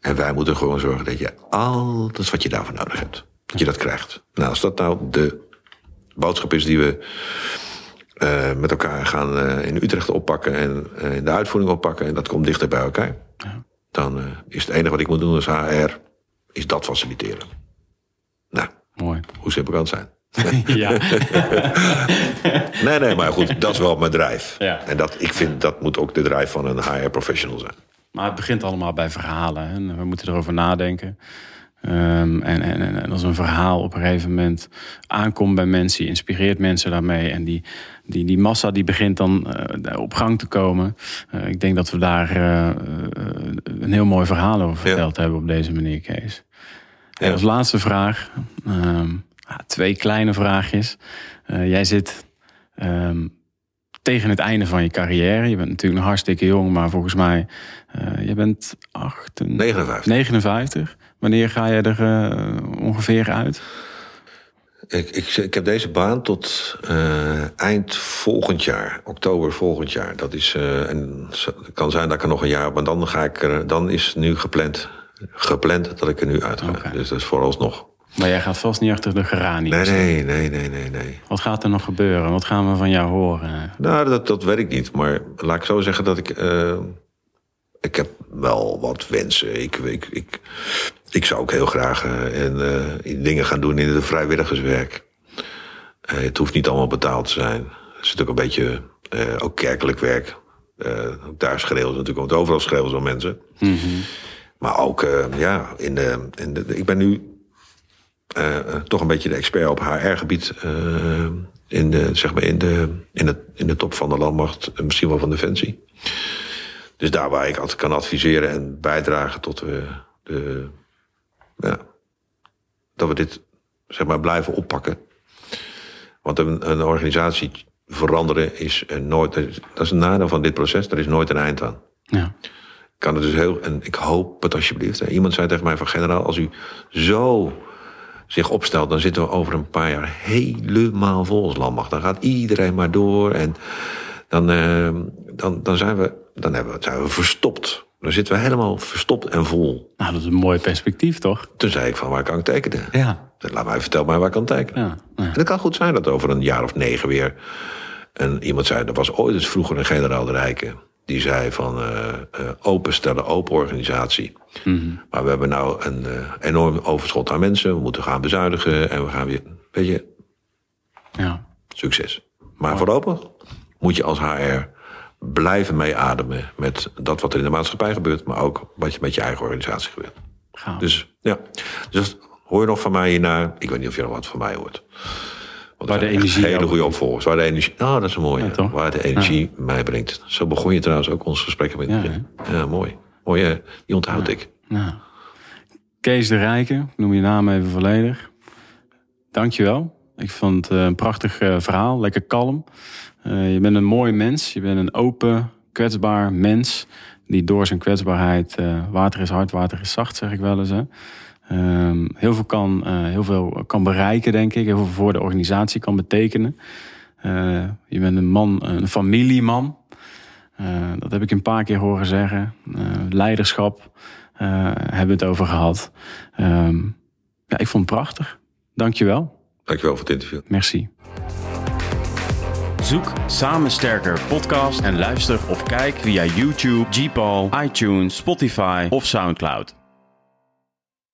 En wij moeten gewoon zorgen dat je alles wat je daarvoor nodig hebt, dat je dat krijgt. Nou, als dat nou de boodschap is die we uh, met elkaar gaan uh, in Utrecht oppakken en uh, in de uitvoering oppakken, en dat komt dichter bij elkaar, ja. dan is het enige wat ik moet doen als HR, is dat faciliteren. Nou, Mooi. hoe simpel kan het zijn? ja. nee, nee, maar goed, dat is wel mijn drijf. Ja. En dat, ik vind dat moet ook de drijf van een HR-professional zijn. Maar het begint allemaal bij verhalen. En we moeten erover nadenken. Um, en, en, en als een verhaal op een gegeven moment aankomt bij mensen, inspireert mensen daarmee. En die, die, die massa die begint dan uh, op gang te komen. Uh, ik denk dat we daar uh, een heel mooi verhaal over verteld ja. hebben op deze manier, Kees. Ja. En als laatste vraag, um, twee kleine vraagjes. jij zit um, tegen het einde van je carrière. Je bent natuurlijk nog hartstikke jong, maar volgens mij, je bent 8, 59. 59. Wanneer ga je er uh, ongeveer uit? Ik, ik, ik, heb deze baan tot uh, eind volgend jaar, oktober volgend jaar. Dat is, uh, en het kan zijn dat ik er nog een jaar, maar dan ga ik er, dan is nu gepland, gepland dat ik er nu uit ga. Okay. Dus dat is vooralsnog. Maar jij gaat vast niet achter de geranie. Nee, nee, nee, nee, nee, nee. Wat gaat er nog gebeuren? Wat gaan we van jou horen? Nou, dat, dat weet ik niet. Maar laat ik zo zeggen dat ik. Uh, ik heb wel wat wensen. Ik, ik, ik, ik zou ook heel graag uh, in, uh, dingen gaan doen in het vrijwilligerswerk. Uh, het hoeft niet allemaal betaald te zijn. Het is natuurlijk een beetje ook kerkelijk werk. daar schreeuwen ze natuurlijk, want overal schreeuwen ze mensen. Mm -hmm. Maar ook, ja, in de, in de, ik ben nu toch een beetje de expert op HR-gebied. in, de, zeg maar in, de, in, het, in de top van de landmacht, misschien wel van Defensie. Dus daar waar ik altijd kan adviseren en bijdragen tot de, de ja, dat we dit zeg maar blijven oppakken. Want een, een organisatie veranderen is nooit. Dat is een nadeel van dit proces. Er is nooit een eind aan. Ja. Ik kan het dus heel. En ik hoop het alsjeblieft. Iemand zei tegen mij van generaal, als u zo zich opstelt, dan zitten we over een paar jaar helemaal vol als landmacht. Dan gaat iedereen maar door. En dan, uh, dan, dan zijn we. Dan hebben we, zijn we verstopt. Dan zitten we helemaal verstopt en vol. Nou, dat is een mooi perspectief, toch? Toen zei ik van, waar kan ik tekenen? Ja. Laat mij vertel maar waar ik kan tekenen. Ja, ja. En het kan goed zijn dat over een jaar of negen weer... En iemand zei, er was ooit eens vroeger een generaal de Rijken... die zei van, uh, uh, openstellen, open organisatie. Mm -hmm. Maar we hebben nou een uh, enorm overschot aan mensen. We moeten gaan bezuinigen en we gaan weer... Weet je, ja. succes. Maar oh. voorlopig moet je als HR blijven meeademen met dat wat er in de maatschappij gebeurt, maar ook wat je met je eigen organisatie gebeurt. Dus ja, dus hoor je nog van mij hierna. Ik weet niet of je nog wat van mij hoort. Want waar de energie hele goede opvolgers. Waar de energie. Nou, dat is. Ja, waar de energie ja. mij brengt. Zo begon je trouwens ook ons gesprek met ja, ja, mooi. Mooi, hè? die onthoud ik. Ja. Kees de Rijke, noem je naam even volledig. Dankjewel. Ik vond het een prachtig uh, verhaal, lekker kalm. Uh, je bent een mooi mens, je bent een open, kwetsbaar mens. Die door zijn kwetsbaarheid, uh, water is hard, water is zacht, zeg ik wel eens. Hè. Uh, heel, veel kan, heel veel kan bereiken, denk ik. Heel veel voor de organisatie kan betekenen. je bent een man, een familieman. dat heb ik een paar keer horen zeggen. leiderschap hebben we het over gehad. Ehm, ja, ik vond het prachtig. Dankjewel. Dankjewel voor het interview. Merci. Zoek Samen Sterker podcast en luister of kijk via YouTube, Gpal, iTunes, Spotify of Soundcloud.